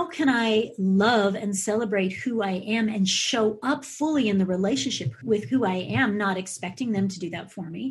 how can I love and celebrate who I am and show up fully in the relationship with who I am, not expecting them to do that for me?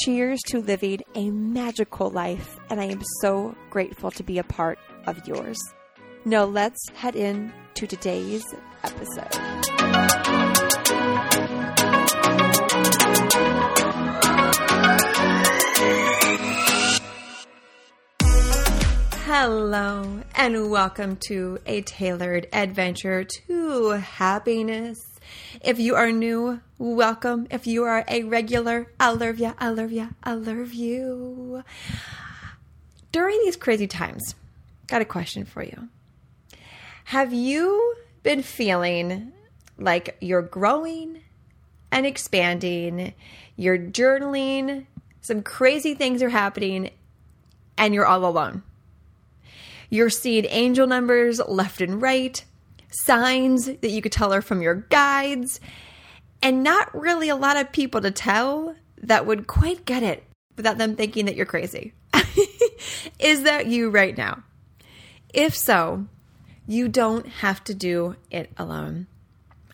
Cheers to living a magical life, and I am so grateful to be a part of yours. Now, let's head in to today's episode. Hello, and welcome to a tailored adventure to happiness. If you are new, welcome. If you are a regular, I love ya, I love ya, I love you. During these crazy times, got a question for you. Have you been feeling like you're growing and expanding, you're journaling, some crazy things are happening, and you're all alone? You're seeing angel numbers left and right signs that you could tell are from your guides, and not really a lot of people to tell that would quite get it without them thinking that you're crazy. Is that you right now? If so, you don't have to do it alone.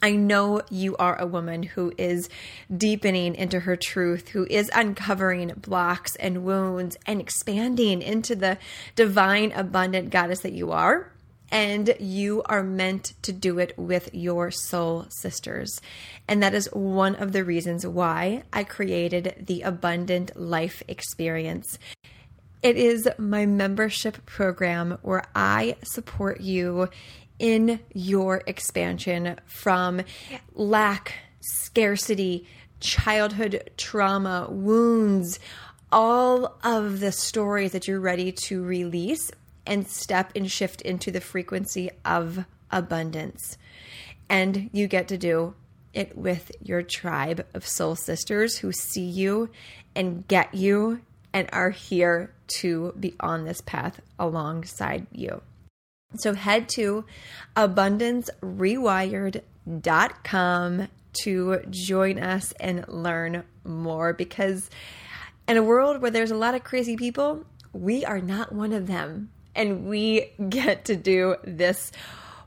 I know you are a woman who is deepening into her truth, who is uncovering blocks and wounds and expanding into the divine, abundant goddess that you are and you are meant to do it with your soul sisters. And that is one of the reasons why I created the Abundant Life Experience. It is my membership program where I support you in your expansion from lack, scarcity, childhood trauma, wounds, all of the stories that you're ready to release and step and shift into the frequency of abundance. And you get to do it with your tribe of soul sisters who see you and get you and are here to be on this path alongside you. So head to abundancerewired.com to join us and learn more because in a world where there's a lot of crazy people, we are not one of them and we get to do this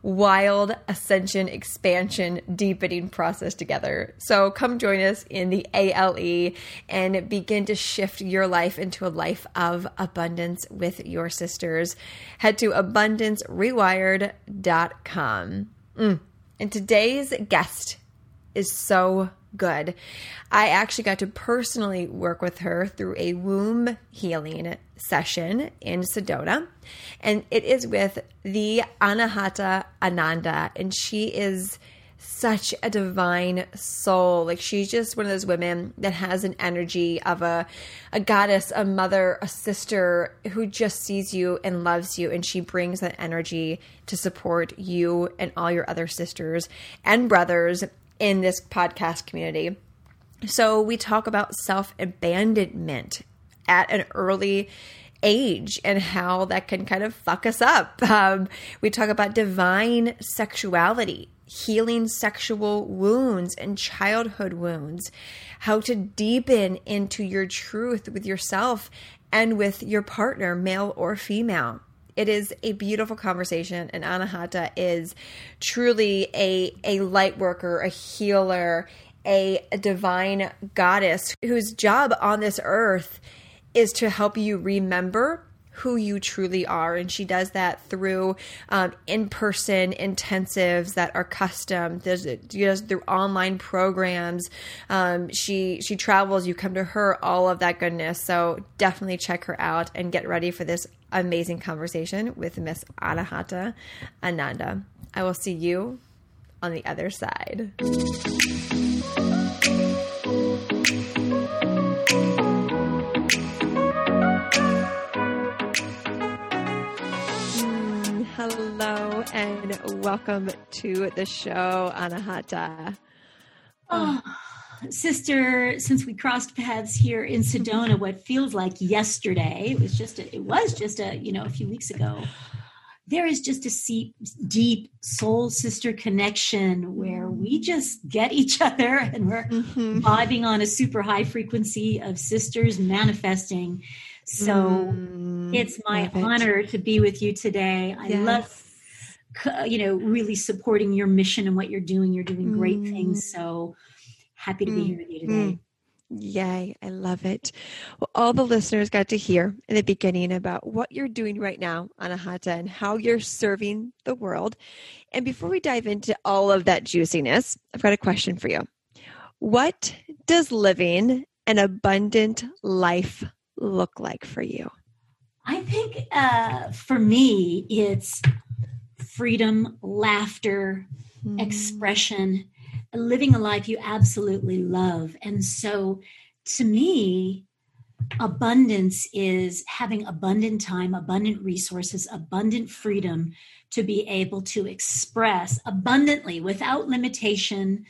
wild ascension, expansion, deepening process together. So come join us in the ALE and begin to shift your life into a life of abundance with your sisters. Head to abundancerewired.com. Mm. And today's guest is so good. I actually got to personally work with her through a womb healing session in Sedona, and it is with the Anahata Ananda, and she is such a divine soul. Like she's just one of those women that has an energy of a a goddess, a mother, a sister who just sees you and loves you and she brings that energy to support you and all your other sisters and brothers in this podcast community. So we talk about self abandonment at an early age and how that can kind of fuck us up. Um, we talk about divine sexuality, healing sexual wounds and childhood wounds, how to deepen into your truth with yourself and with your partner, male or female. It is a beautiful conversation, and Anahata is truly a, a light worker, a healer, a, a divine goddess whose job on this earth is to help you remember who you truly are. And she does that through um, in person intensives that are custom. There's, she does through online programs. Um, she she travels. You come to her. All of that goodness. So definitely check her out and get ready for this amazing conversation with Miss Anahata Ananda. I will see you on the other side. Hello and welcome to the show, Anahata. Oh, sister, since we crossed paths here in Sedona, what feels like yesterday, it was just a, it was just a you know a few weeks ago there is just a deep soul sister connection where we just get each other and we're mm-hmm. vibing on a super high frequency of sisters manifesting. So mm, it's my honor it. to be with you today. I yes. love, you know, really supporting your mission and what you're doing. You're doing great mm. things. So happy to be mm. here with you today. Mm. Yay, I love it. Well, all the listeners got to hear in the beginning about what you're doing right now, Anahata, and how you're serving the world. And before we dive into all of that juiciness, I've got a question for you. What does living an abundant life look like for you? I think uh, for me, it's freedom, laughter, mm. expression, living a life you absolutely love. And so to me, abundance is having abundant time, abundant resources, abundant freedom to be able to express abundantly without limitation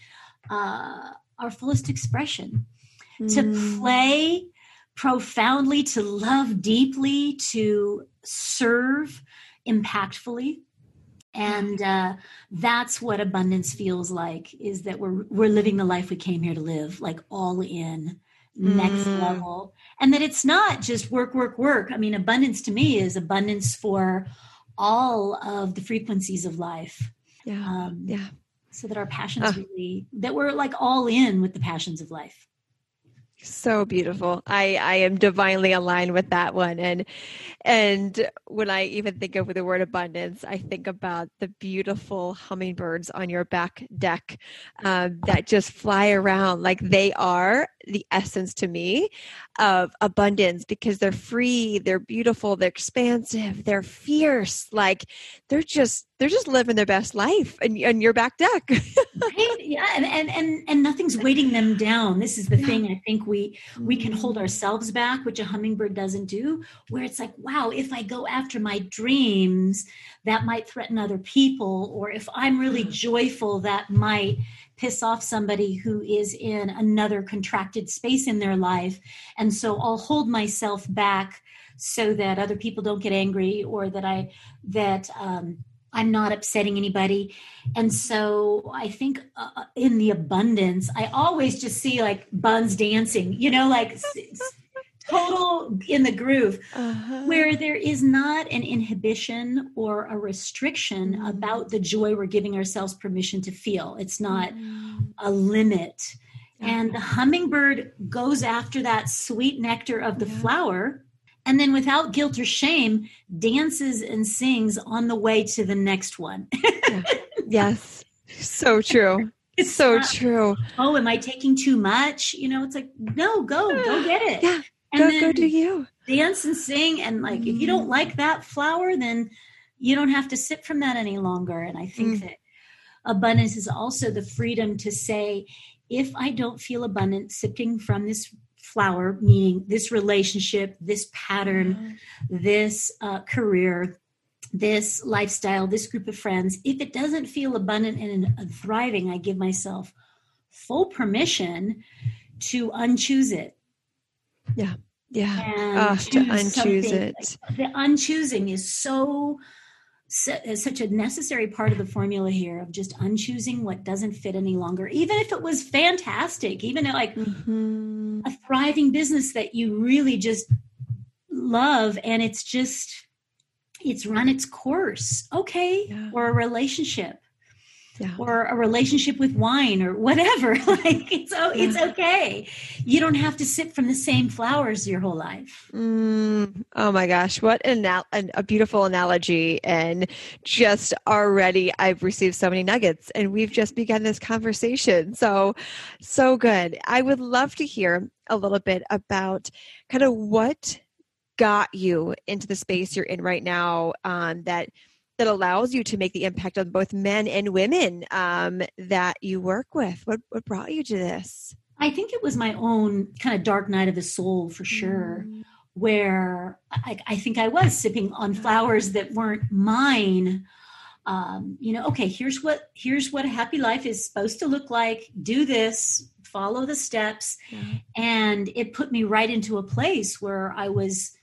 uh, our fullest expression. Mm. To play profoundly, to love deeply, to serve impactfully. And uh, that's what abundance feels like is that we're we're living the life we came here to live like all in next mm. level. And that it's not just work work work. I mean abundance to me is abundance for all of the frequencies of life. Yeah. Um, yeah. so that our passions uh. really that we're like all in with the passions of life so beautiful. I i am divinely aligned with that one. And and when i even think of the word abundance i think about the beautiful hummingbirds on your back deck um, that just fly around like they are the essence to me of abundance because they're free, they're beautiful, they're expansive, they're fierce. Like they're just they're just living their best life and, and your back deck. right? Yeah, and, and and and nothing's weighting them down. This is the yeah. thing I think we we can hold mm. ourselves back, which a hummingbird doesn't do, where it's like, wow, if I go after my dreams, that might threaten other people, or if I'm really mm. joyful, that might piss off somebody who is in another contracted space in their life. And so I'll hold myself back so that other people don't get angry or that I, that, um, I'm not upsetting anybody. And so I think uh, in the abundance, I always just see like buns dancing, you know, like total in the groove uh-huh. where there is not an inhibition or a restriction mm. about the joy we're giving ourselves permission to feel. It's not mm. a limit. And the hummingbird goes after that sweet nectar of the yeah. flower and then without guilt or shame dances and sings on the way to the next one. Yeah. yes. So true. It's so not, true. Oh am i taking too much? You know it's like no go go get it. Yeah and go, go do you dance and sing and like mm. if you don't mm. like that flower then you don't have to sip from that any longer and i think mm. that abundance is also the freedom to say if i don't feel abundant sipping from this flower meaning this relationship this pattern mm. this uh, career this lifestyle this group of friends if it doesn't feel abundant and thriving i give myself full permission to unchoose it yeah. Yeah. Oh, to unchoose it. Like, the unchoosing is so, so such a necessary part of the formula here of just unchoosing what doesn't fit any longer. Even if it was fantastic, even like mm-hmm. a thriving business that you really just love and it's just it's run its course. Okay. Yeah. Or a relationship yeah. or a relationship with wine or whatever. like it's oh, yeah. it's okay. You don't have to sip from the same flowers your whole life. Mm, oh my gosh, what an, an, a beautiful analogy! And just already, I've received so many nuggets, and we've just begun this conversation. So, so good. I would love to hear a little bit about kind of what got you into the space you're in right now um, that that allows you to make the impact on both men and women um, that you work with? What what brought you to this? I think it was my own kind of dark night of the soul for sure, mm. where I, I, think I was sipping on flowers that weren't mine. Um, you know, okay, here's what here's what a happy life is supposed to look like. Do this, follow the steps, and it put me right into a place where I was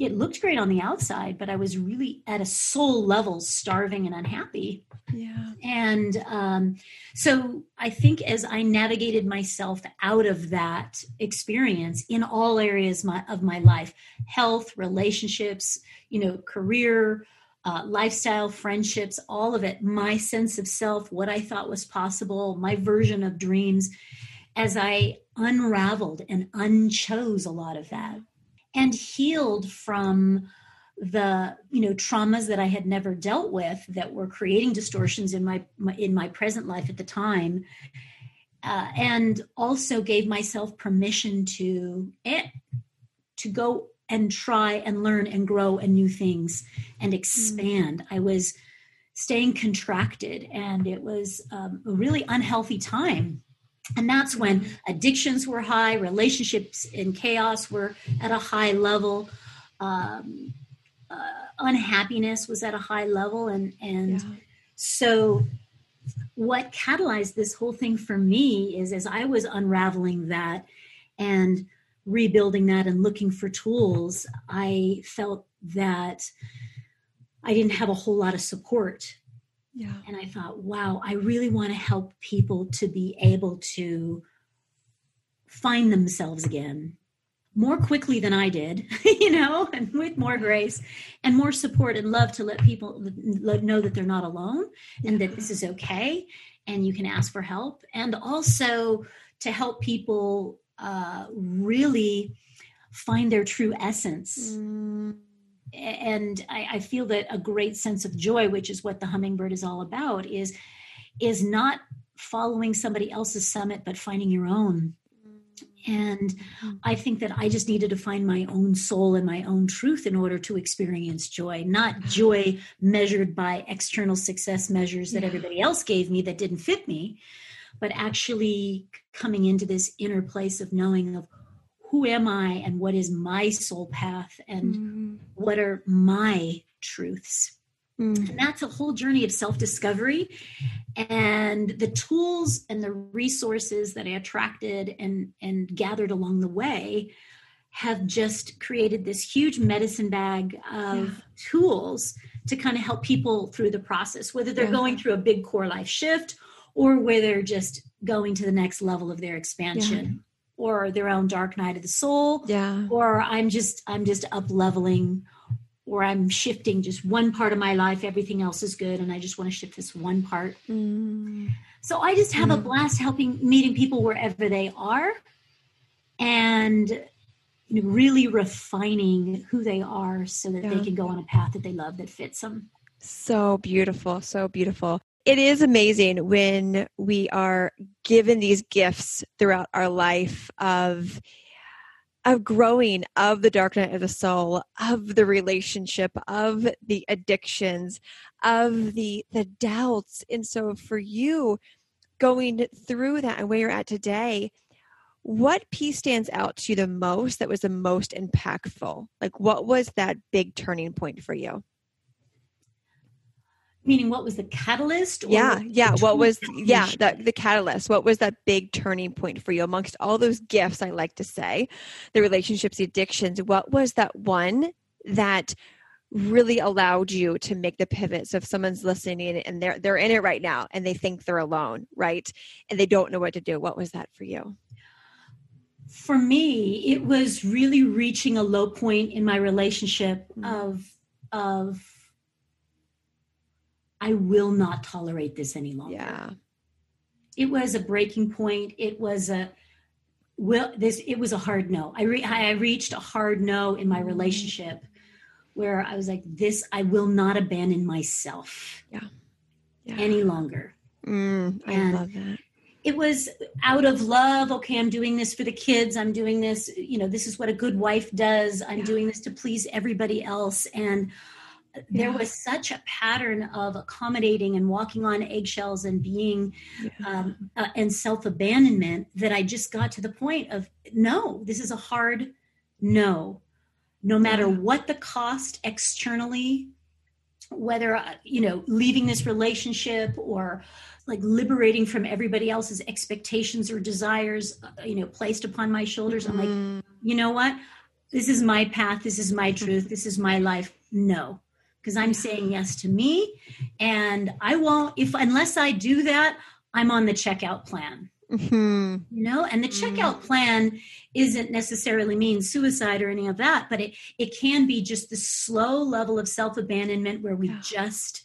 it looked great on the outside, but I was really at a soul level starving and unhappy. Yeah. And um, so I think as I navigated myself out of that experience in all areas my, of my life health, relationships, you know, career, uh, lifestyle, friendships, all of it, my sense of self, what I thought was possible, my version of dreams, as I unraveled and unchose a lot of that and healed from the you know traumas that i had never dealt with that were creating distortions in my, my in my present life at the time uh, and also gave myself permission to eh, to go and try and learn and grow and new things and expand mm. i was staying contracted and it was um, a really unhealthy time and that's when addictions were high, relationships in chaos were at a high level, um, uh, unhappiness was at a high level, and and yeah. so what catalyzed this whole thing for me is as I was unraveling that and rebuilding that and looking for tools, I felt that I didn't have a whole lot of support yeah. And I thought, wow, I really want to help people to be able to find themselves again more quickly than I did, you know, and with more grace and more support and love to let people know that they're not alone and that this is okay and you can ask for help. And also to help people uh, really find their true essence. Mm and I, I, feel that a great sense of joy, which is what the hummingbird is all about, is is not following somebody else's summit, but finding your own. And. I think that I just needed to find my own soul and my own truth in order to experience joy, not joy measured by external success measures that everybody else gave me that didn't fit me, but actually coming into this inner place of knowing of who am I and what is my soul path and mm. what are my truths. Mm. And that's a whole journey of self discovery. And the tools and the resources that I attracted and, and gathered along the way have just created this huge medicine bag of yeah. tools to kind of help people through the process, whether they're yeah. going through a big core life shift or whether they're just going to the next level of their expansion or their own dark night of the soul yeah or i'm just i'm just up leveling or i'm shifting just one part of my life everything else is good and i just want to shift this one part mm. so i just have mm. a blast helping meeting people wherever they are and really refining who they are so that yeah. they can go on a path that they love that fits them so beautiful so beautiful it is amazing when we are given these gifts throughout our life of of growing of the dark night of the soul of the relationship of the addictions of the the doubts. And so for you going through that and where you're at today what piece stands out to you the most that was the most impactful? Like what was that big turning point for you meaning what was the catalyst yeah yeah what was yeah the, the catalyst. What was that big turning point for you amongst all those gifts i like to say the relationships the addictions what was that one that really allowed you to make the pivot so if someone's listening and they're they're in it right now and they think they're alone right? And they don't know what to do. What was that for you? For me it was really reaching a low point in my relationship mm-hmm. of of I will not tolerate this any longer. Yeah. It was a breaking point. It was a will this it was a hard no. I re, I reached a hard no in my Mm-hmm. relationship where I was like this I will not abandon myself Yeah. Yeah. any longer. Mm, I And- love that. It was out of love. Okay, I'm doing this for the kids. I'm doing this, you know, this is what a good wife does. I'm Yeah. doing this to please everybody else. And there was such a pattern of accommodating and walking on eggshells and being Yeah. um, uh, and self abandonment that I just got to the point of no, this is a hard no. No matter Yeah. what the cost externally, whether, uh, you know, leaving this relationship or like liberating from everybody else's expectations or desires, uh, you know, placed upon my shoulders. I'm like, Mm, you know what? This is my path. This is my truth. This is my life. No, because I'm saying yes to me. And I won't, if unless I do that, I'm on the checkout plan. mhm. You know, and the Mm. checkout plan isn't necessarily mean suicide or any of that, but it it can be just the slow level of self abandonment where we Yeah. just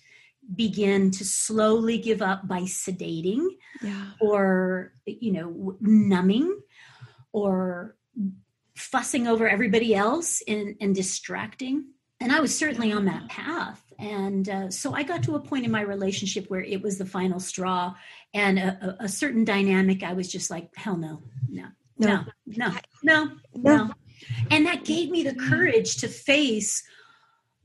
begin to slowly give up by sedating Yeah. or you know numbing or fussing over everybody else and, and distracting and i was certainly on that path. And uh, so i got to a point in my relationship where it was the final straw and a, a, a certain dynamic i was just like hell no no no. no no no and that gave me the courage to face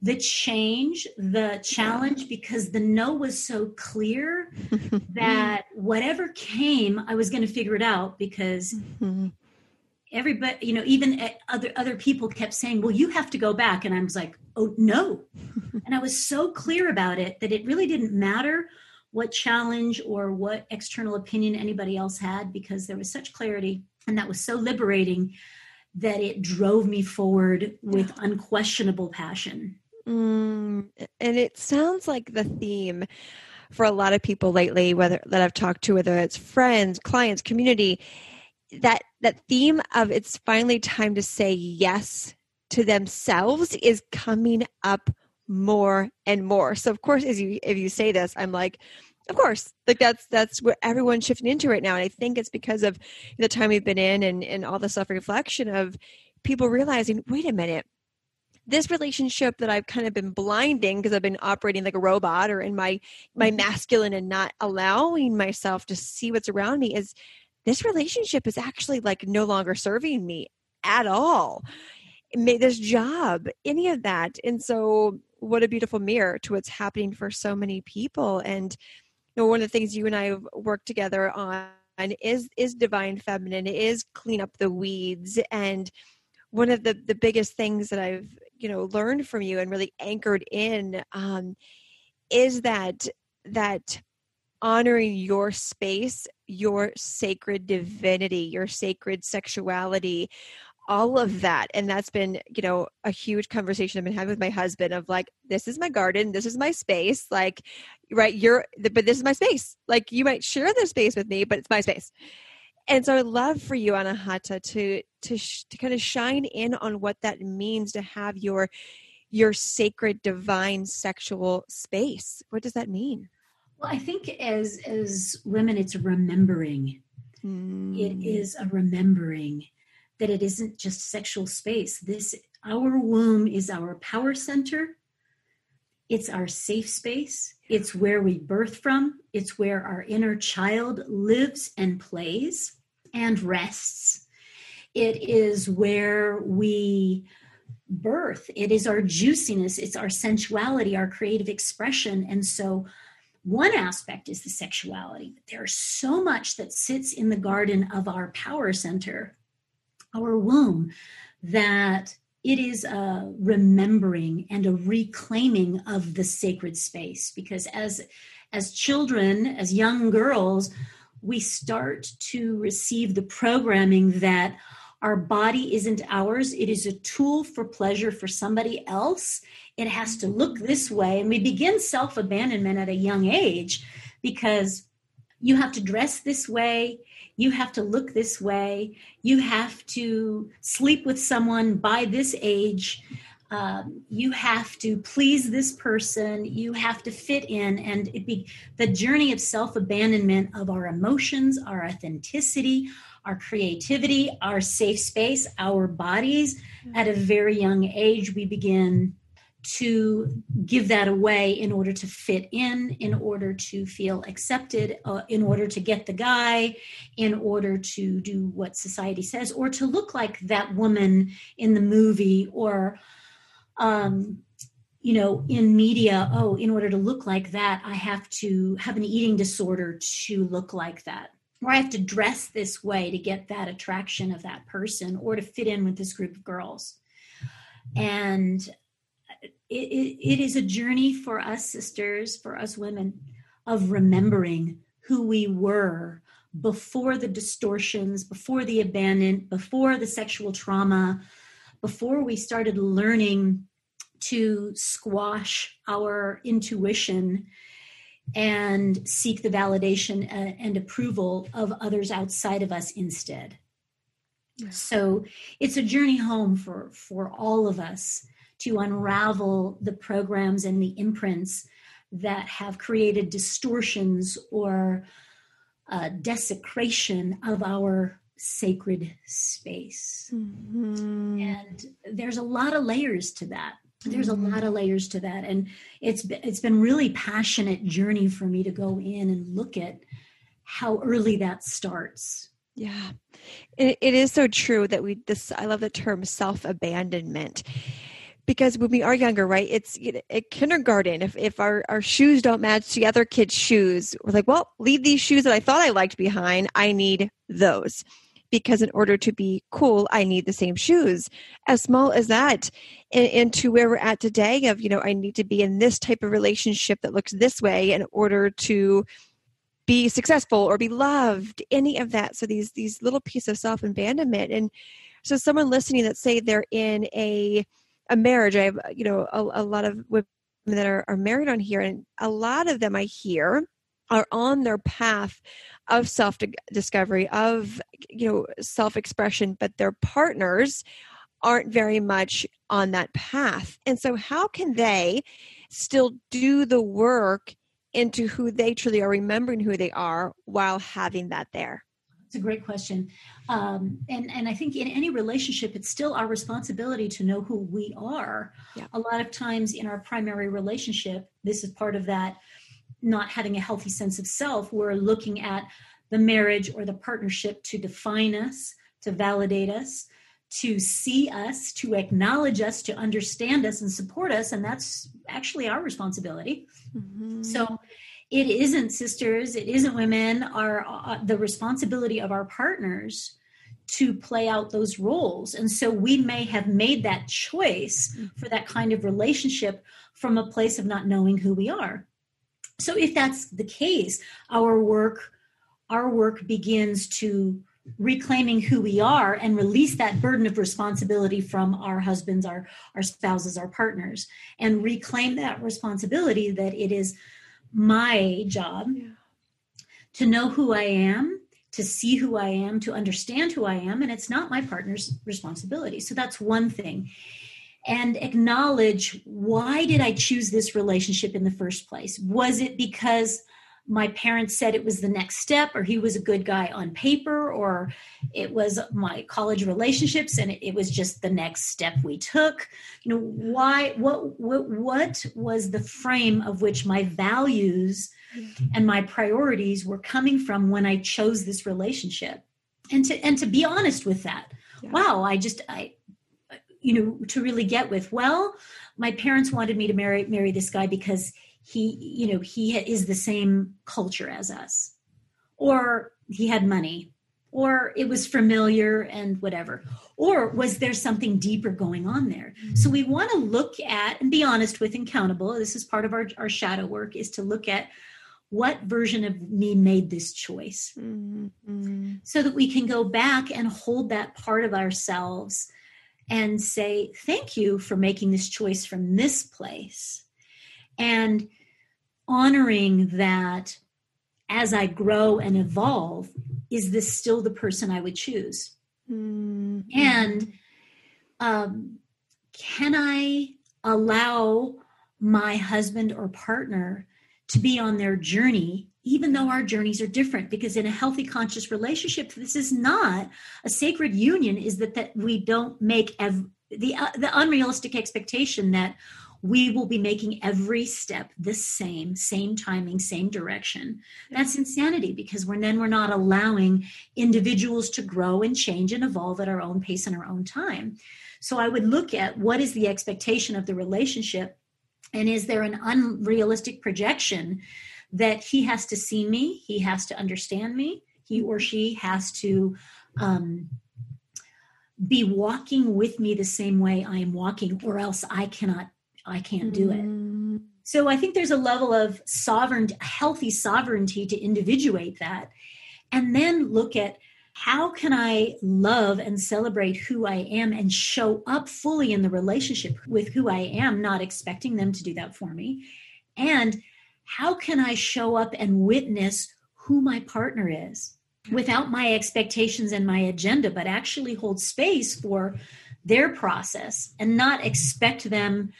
the change the challenge because the no was so clear that whatever came i was going to figure it out because Mhm. Everybody you know even uh, other other people kept saying well you have to go back. And i was like oh no. And i was so clear about it that it really didn't matter what challenge or what external opinion anybody else had because there was such clarity and that was so liberating that it drove me forward with unquestionable passion. Mm, and it sounds like the theme for a lot of people lately, whether that I've talked to, whether it's friends, clients, community, that that theme of it's finally time to say yes to themselves is coming up more and more. So of course, as you if you say this, I'm like, of course, like that's that's what everyone's shifting into right now, and I think it's because of the time we've been in and and all the self reflection of people realizing, wait a minute this relationship that I've kind of been blinding because I've been operating like a robot or in my my mm-hmm. masculine and not allowing myself to see what's around me is this relationship is actually like no longer serving me at all. May this job, any of that. And so what a beautiful mirror to what's happening for so many people. And you know, one of the things you and I have worked together on is is divine feminine, is clean up the weeds and one of the the biggest things that I've you know learned from you and really anchored in um, is that that honoring your space, your sacred divinity, your sacred sexuality, all of that. And that's been, you know, a huge conversation I've been having with my husband of like, this is my garden, this is my space. Like, right, you're, but this is my space. Like, you might share this space with me, but it's my space. And so I'd love for you, Anahata, to to sh- to kind of shine in on what that means to have your your sacred, divine, sexual space. What does that mean? Well i think as as women it's remembering It Mm. is a remembering that it isn't just sexual space. This, our womb is our power center. It's our safe space. It's where we birth from. It's where our inner child lives and plays and rests. It is where we birth. It is our juiciness. It's our sensuality, our creative expression. And so, one aspect is the sexuality. But there's so much that sits in the garden of our power center, our womb, that it is a remembering and a reclaiming of the sacred space. Because as as children, as young girls, we start to receive the programming that our body isn't ours. It is a tool for pleasure for somebody else. It has to look this way. And we begin self abandonment at a young age because you have to dress this way. You have to look this way. You have to sleep with someone by this age. um, you have to please this person you have to fit in and it be the journey of self-abandonment of our emotions our authenticity our creativity our safe space our bodies at a very young age we begin to give that away in order to fit in, in order to feel accepted, uh, in order to get the guy, in order to do what society says, or to look like that woman in the movie, or, um, you know, in media. Oh, in order to look like that, I have to have an eating disorder to look like that. Or I have to dress this way to get that attraction of that person or to fit in with this group of girls. And it, it, it is a journey for us sisters, for us women, of remembering who we were before the distortions, before the abandonment, before the sexual trauma, before we started learning to squash our intuition and seek the validation uh, and approval of others outside of us instead. Yeah. So it's a journey home for for all of us to unravel the programs and the imprints that have created distortions or uh, desecration of our sacred space. Mm-hmm. And there's a lot of layers to that. There's mm-hmm. a lot of layers to that, and it's it's been really passionate journey for me to go in and look at how early that starts. Yeah, it, it is so true that we this. I love the term self abandonment because when we are younger, right? It's you know, at kindergarten. If if our our shoes don't match the other kids' shoes, we're like, well, leave these shoes that I thought I liked behind. I need those because in order to be cool, I need the same shoes. As small as that, and, and to where we're at today, of you know, I need to be in this type of relationship that looks this way in order to be successful or be loved. Any of that. So these these little pieces of self abandonment and so someone listening that say they're in a a marriage. I have, you know, a, a lot of women that are, are married on here, and a lot of them I hear are on their path of self discovery, of, you know, self expression, but their partners aren't very much on that path. And so, how can they still do the work into who they truly are, remembering who they are while having that there? It's a great question. Um, and, and I think in any relationship, it's still our responsibility to know who we are. Yeah. A lot of times in our primary relationship, this is part of that not having a healthy sense of self. We're looking at the marriage or the partnership to define us, to validate us, to see us, to acknowledge us, to understand us and support us. And that's actually our responsibility. Mm-hmm. So it isn't sisters it isn't women are uh, the responsibility of our partners to play out those roles and so we may have made that choice for that kind of relationship from a place of not knowing who we are so if that's the case our work our work begins to reclaiming who we are and release that burden of responsibility from our husbands our our spouses our partners and reclaim that responsibility that it is my job yeah. to know who I am, to see who I am, to understand who I am, and it's not my partner's responsibility. So that's one thing. And acknowledge why did I choose this relationship in the first place? Was it because my parents said it was the next step or he was a good guy on paper or it was my college relationships and it, was just the next step we took you know why what what, what was the frame of which my values and my priorities were coming from when i chose this relationship and to and to be honest with that yeah. wow i just i you know to really get with well my parents wanted me to marry marry this guy because he you know he is the same culture as us. Or he had money. Or it was familiar and whatever. Or was there something deeper going on there? Mm-hmm. so we want to look at and be honest with and countable. This is part of our, our shadow work is to look at what version of me made this choice. Mm-hmm. so that we can go back and hold that part of ourselves and say thank you for making this choice from this place and honoring that as I grow and evolve, is this still the person I would choose? Mm-hmm. And um, can I allow my husband or partner to be on their journey even though our journeys are different because in a healthy conscious relationship this is not a sacred union is that that we don't make ev- the uh, the unrealistic expectation that we will be making every step the same same timing same direction. That's insanity because we're then we're not allowing individuals to grow and change and evolve at our own pace and our own time. So i would look at what is the expectation of the relationship and is there an unrealistic projection that he has to see me he has to understand me he or she has to um, be walking with me the same way i am walking or else i cannot i can't do it mm. so i think there's a level of sovereign healthy sovereignty to individuate that and then look at how can I love and celebrate who I am and show up fully in the relationship with who I am, not expecting them to do that for me? And how can I show up and witness who my partner is without my expectations and my agenda, but actually hold space for their process and not expect them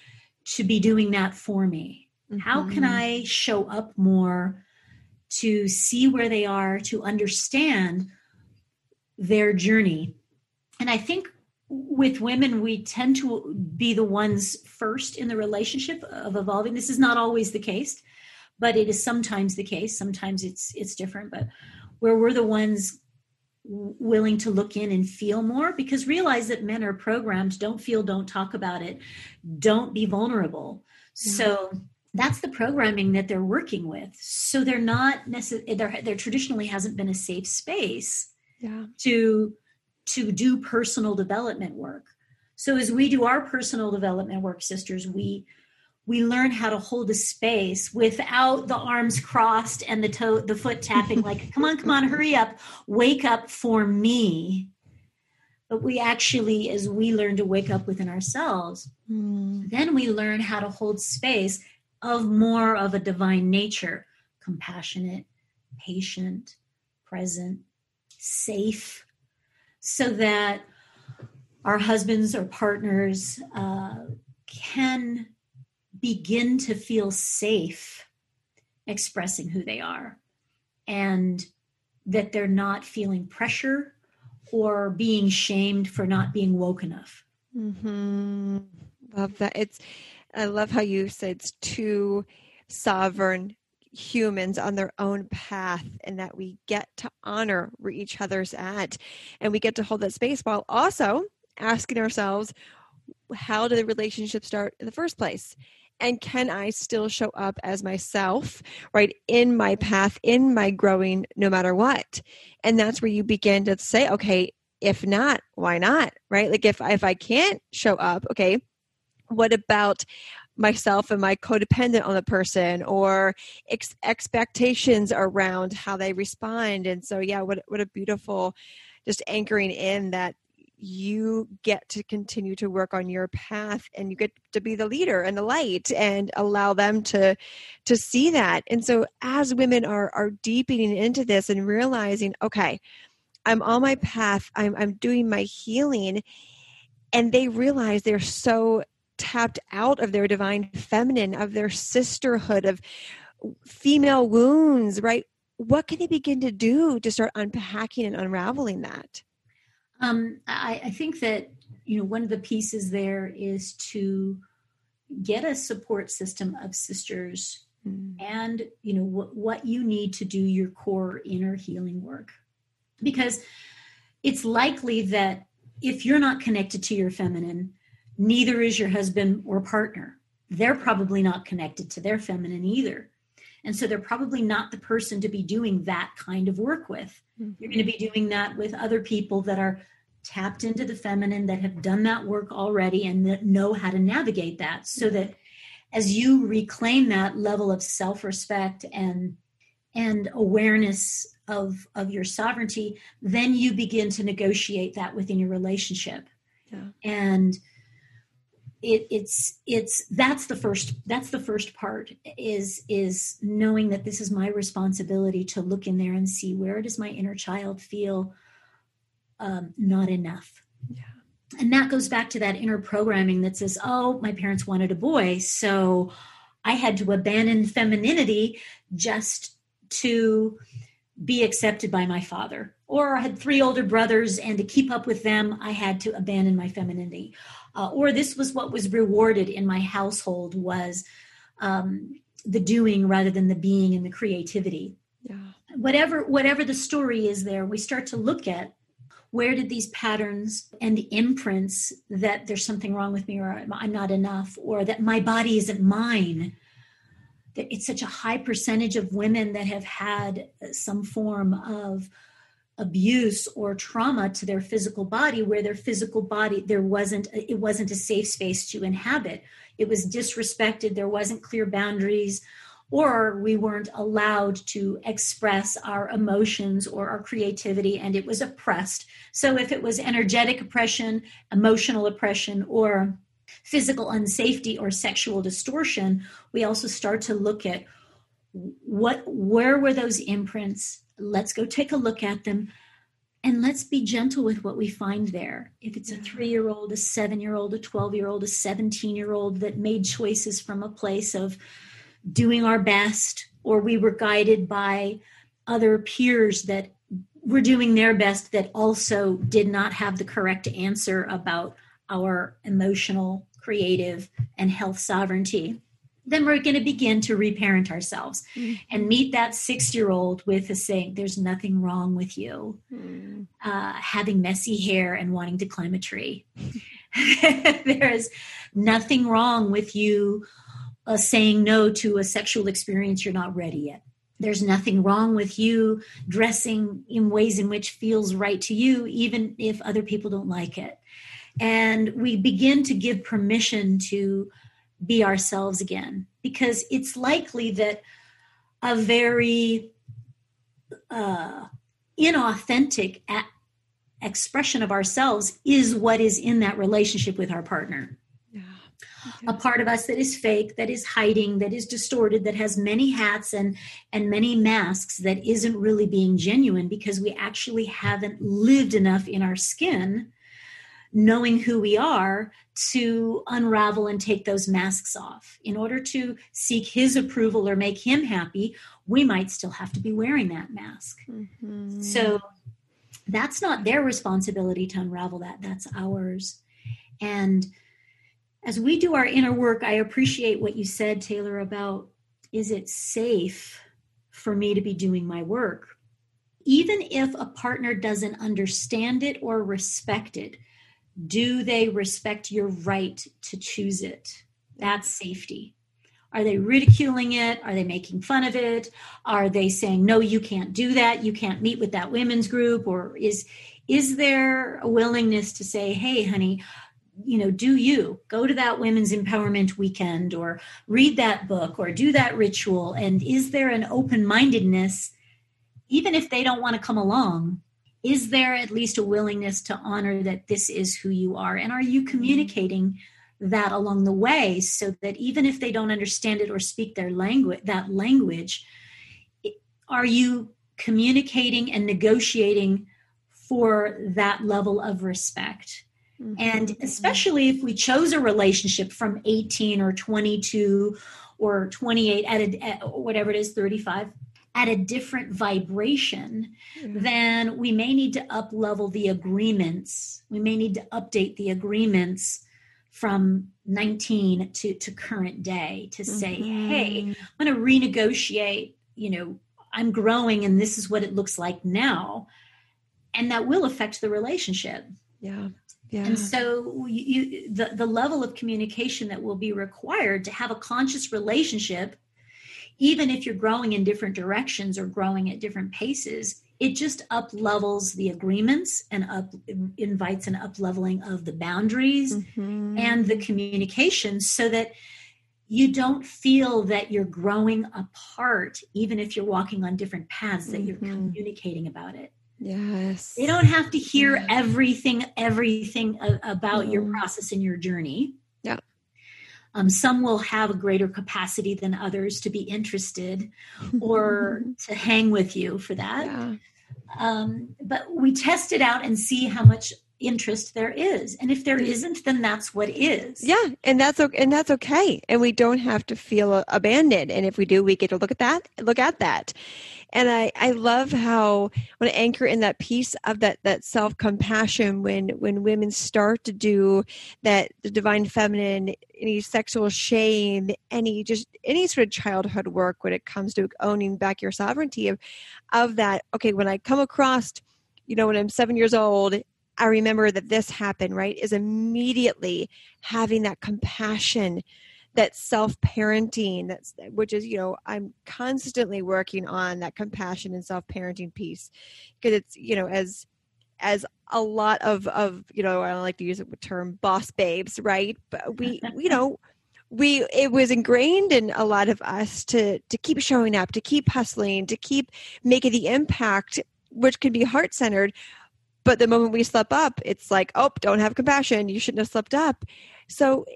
to be doing that for me? Mm-hmm. How can mm-hmm. I show up more to see where they are, to understand their journey? And I think with women, we tend to be the ones first in the relationship of evolving. This is not always the case but it is sometimes the case sometimes it's it's different but where we're the ones willing to look in and feel more because realize that men are programmed don't feel don't talk about it don't be vulnerable mm-hmm. so that's the programming that they're working with so they're not necessarily there there traditionally hasn't been a safe space yeah. to to do personal development work so as we do our personal development work sisters we we learn how to hold a space without the arms crossed and the toe the foot tapping like come on come on hurry up wake up for me but we actually as we learn to wake up within ourselves mm. then we learn how to hold space of more of a divine nature compassionate patient present safe so that our husbands or partners uh, can begin to feel safe expressing who they are and that they're not feeling pressure or being shamed for not being woke enough. Mm-hmm. Love that. It's, I love how you said it's two sovereign humans on their own path and that we get to honor where each other's at and we get to hold that space while also asking ourselves how did the relationship start in the first place and can I still show up as myself, right, in my path, in my growing, no matter what? And that's where you begin to say, okay, if not, why not, right? Like if if I can't show up, okay, what about myself and my codependent on the person or ex- expectations around how they respond and so yeah what what a beautiful just anchoring in that you get to continue to work on your path and you get to be the leader and the light and allow them to to see that. And so as women are are deepening into this and realizing okay i'm on my path i'm i'm doing my healing and they realize they're so tapped out of their divine feminine of their sisterhood of female wounds right? What can they begin to do to start unpacking and unraveling that um, I, I think that you know one of the pieces there is to get a support system of sisters mm. and you know what, what you need to do your core inner healing work because it's likely that if you're not connected to your feminine neither is your husband or partner they're probably not connected to their feminine either and so they're probably not the person to be doing that kind of work with. Mm-hmm. You're going to be doing that with other people that are tapped into the feminine, that have done that work already, and that know how to navigate that so that as you reclaim that level of self-respect and and awareness of of your sovereignty then you begin to negotiate that within your relationship yeah. and it, it's it's that's the first that's the first part is is knowing that this is my responsibility to look in there and see where does my inner child feel um, not enough yeah. and that goes back to that inner programming that says, oh, my parents wanted a boy. So I had to abandon femininity just to be accepted by my father. Or I had three older brothers, and to keep up with them, I had to abandon my femininity. Uh, or this was what was rewarded in my household was um, the doing rather than the being and the creativity. Yeah. Whatever whatever the story is there, we start to look at where did these patterns and imprints that there's something wrong with me or I'm not enough or that my body isn't mine that it's such a high percentage of women that have had some form of abuse or trauma to their physical body where their physical body there wasn't it wasn't a safe space to inhabit. It was disrespected. There wasn't clear boundaries or we weren't allowed to express our emotions or our creativity and it was oppressed. So if it was energetic oppression, emotional oppression, or physical unsafety or sexual distortion, we also start to look at what where were those imprints? Let's go take a look at them and let's be gentle with what we find there. If it's a three year old, a seven year old, a 12 year old, a 17 year old that made choices from a place of doing our best, or we were guided by other peers that were doing their best that also did not have the correct answer about our emotional, creative, and health sovereignty, then we're going to begin to reparent ourselves mm-hmm. and meet that six year old with a saying, There's nothing wrong with you, mm-hmm. uh, having messy hair and wanting to climb a tree. there is nothing wrong with you uh, saying no to a sexual experience you're not ready yet. There's nothing wrong with you dressing in ways in which feels right to you, even if other people don't like it. And we begin to give permission to be ourselves again because it's likely that a very uh, inauthentic a- expression of ourselves is what is in that relationship with our partner okay. a part of us that is fake that is hiding that is distorted that has many hats and and many masks that isn't really being genuine because we actually haven't lived enough in our skin knowing who we are to unravel and take those masks off. In order to seek his approval or make him happy, we might still have to be wearing that mask. Mm-hmm. So that's not their responsibility to unravel that, that's ours. And as we do our inner work, I appreciate what you said, Taylor, about is it safe for me to be doing my work? Even if a partner doesn't understand it or respect it, do they respect your right to choose it? That's safety. Are they ridiculing it? Are they making fun of it? Are they saying, no, you can't do that? You can't meet with that women's group? Or is, is there a willingness to say, hey, honey, you know do you go to that women's empowerment weekend or read that book or do that ritual? And is there an open mindedness even if they don't want to come along is there at least a willingness to honor that this is who you are? And are you communicating that along the way so that even if they don't understand it or speak their language that language are you communicating and negotiating for that level of respect Mm-hmm. And especially if we chose a relationship from 18 or 22 or 28 at, a, at whatever it is, 35 at a different vibration, mm-hmm. then we may need to up level the agreements. We may need to update the agreements from 19 to, to current day to say, mm-hmm. hey, I'm going to renegotiate, you know, I'm growing and this is what it looks like now. And that will affect the relationship. Yeah. Yeah. And so you, the, the level of communication that will be required to have a conscious relationship, even if you're growing in different directions or growing at different paces, it just up levels the agreements and up invites an up leveling of the boundaries mm-hmm. and the communication so that you don't feel that you're growing apart even if you're walking on different paths that mm-hmm. you're communicating about it Yes. They don't have to hear everything, everything about mm. your process and your journey. Yeah. Um, some will have a greater capacity than others to be interested or to hang with you for that. Yeah. Um, but we test it out and see how much interest there is. And if there mm. isn't then that's what is. Yeah and that's okay and that's okay. And we don't have to feel abandoned. And if we do we get to look at that look at that. And i i love how when I anchor in that piece of that that self-compassion when when women start to do that the divine feminine any sexual shame any just any sort of childhood work when it comes to owning back your sovereignty of of that okay when i come across you know when i'm seven years old I remember that this happened, right? Is immediately having that compassion, that self parenting, that's which is, you know, I'm constantly working on that compassion and self parenting piece because it's, you know, as as a lot of of you know I don't like to use the term boss babes, right? But we, you know, we it was ingrained in a lot of us to to keep showing up, to keep hustling, to keep making the impact, which can be heart centered but the moment we slip up, it's like, oh, don't have compassion. You shouldn't have slipped up. So,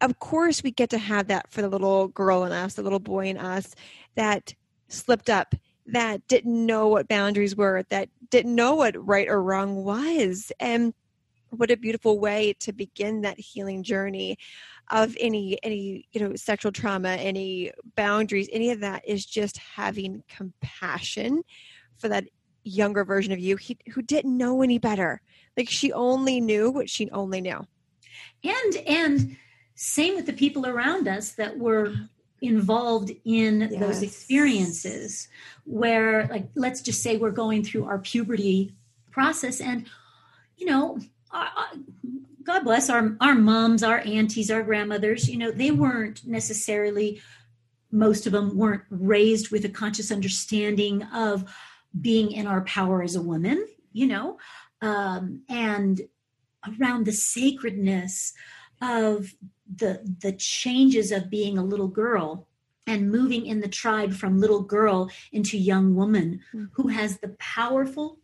of course, we get to have that for the little girl in us, the little boy in us that slipped up, that didn't know what boundaries were, that didn't know what right or wrong was. And what a beautiful way to begin that healing journey of any any you know sexual trauma any boundaries any of that is just having compassion for that younger version of you he, who didn't know any better like she only knew what she only knew and and same with the people around us that were involved in yes. those experiences where like let's just say we're going through our puberty process and you know god bless our our moms our aunties our grandmothers you know they weren't necessarily most of them weren't raised with a conscious understanding of being in our power as a woman, you know, um, and around the sacredness of the the changes of being a little girl and moving in the tribe from little girl into young woman mm-hmm. who has the powerful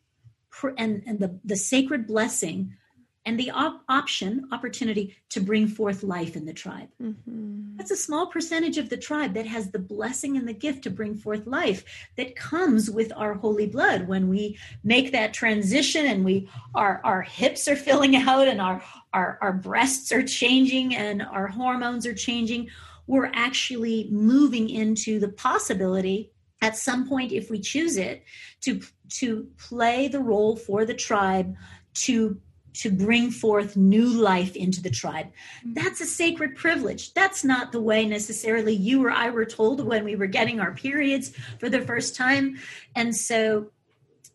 and, and the, the sacred blessing and the op- option, opportunity to bring forth life in the tribe. Mm-hmm. That's a small percentage of the tribe that has the blessing and the gift to bring forth life that comes with our holy blood when we make that transition and we our our hips are filling out and our our, our breasts are changing and our hormones are changing. We're actually moving into the possibility at some point if we choose it to to play the role for the tribe to to bring forth new life into the tribe. Mm-hmm. That's a sacred privilege. That's not the way necessarily you or I were told when we were getting our periods for the first time. And so,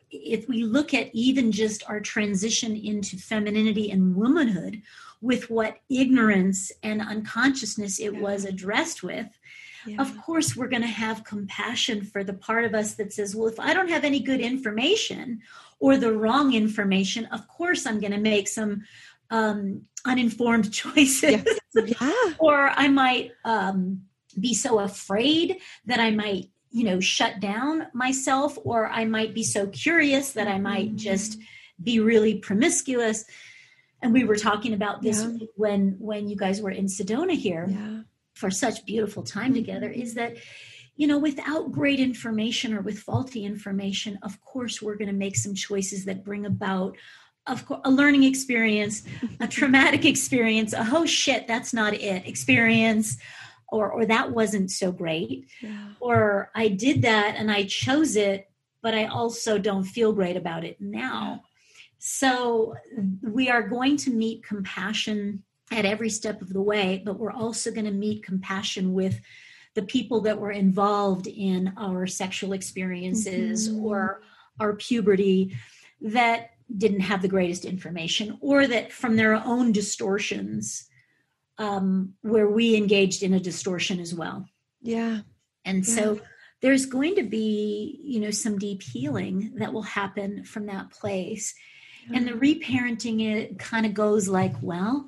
if we look at even just our transition into femininity and womanhood with what ignorance and unconsciousness it yeah. was addressed with, yeah. of course, we're going to have compassion for the part of us that says, well, if I don't have any good information or the wrong information, of course I'm going to make some um, uninformed choices. Yeah. or I might um, be so afraid that I might, you know, shut down myself, or I might be so curious that I might mm-hmm. just be really promiscuous. And we were talking about this yeah. when when you guys were in Sedona here yeah. for such beautiful time mm-hmm. together. Is that you know, without great information or with faulty information, of course, we're going to make some choices that bring about of course, a learning experience, a traumatic experience, a oh shit, that's not it experience, or or that wasn't so great, yeah. or I did that and I chose it, but I also don't feel great about it now. So we are going to meet compassion at every step of the way, but we're also going to meet compassion with the people that were involved in our sexual experiences mm-hmm. or our puberty that didn't have the greatest information or that from their own distortions um, where we engaged in a distortion as well yeah and yeah. so there's going to be you know some deep healing that will happen from that place yeah. and the reparenting it kind of goes like well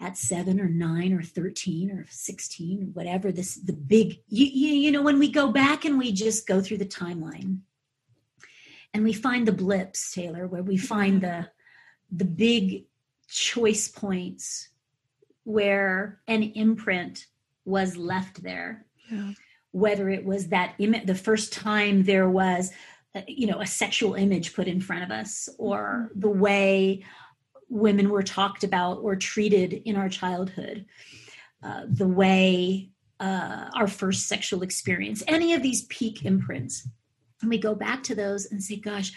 at seven or nine or 13 or 16 or whatever this the big you, you, you know when we go back and we just go through the timeline and we find the blips taylor where we find the the big choice points where an imprint was left there yeah. whether it was that image the first time there was uh, you know a sexual image put in front of us or mm-hmm. the way women were talked about or treated in our childhood, uh, the way uh, our first sexual experience, any of these peak imprints. And we go back to those and say, gosh,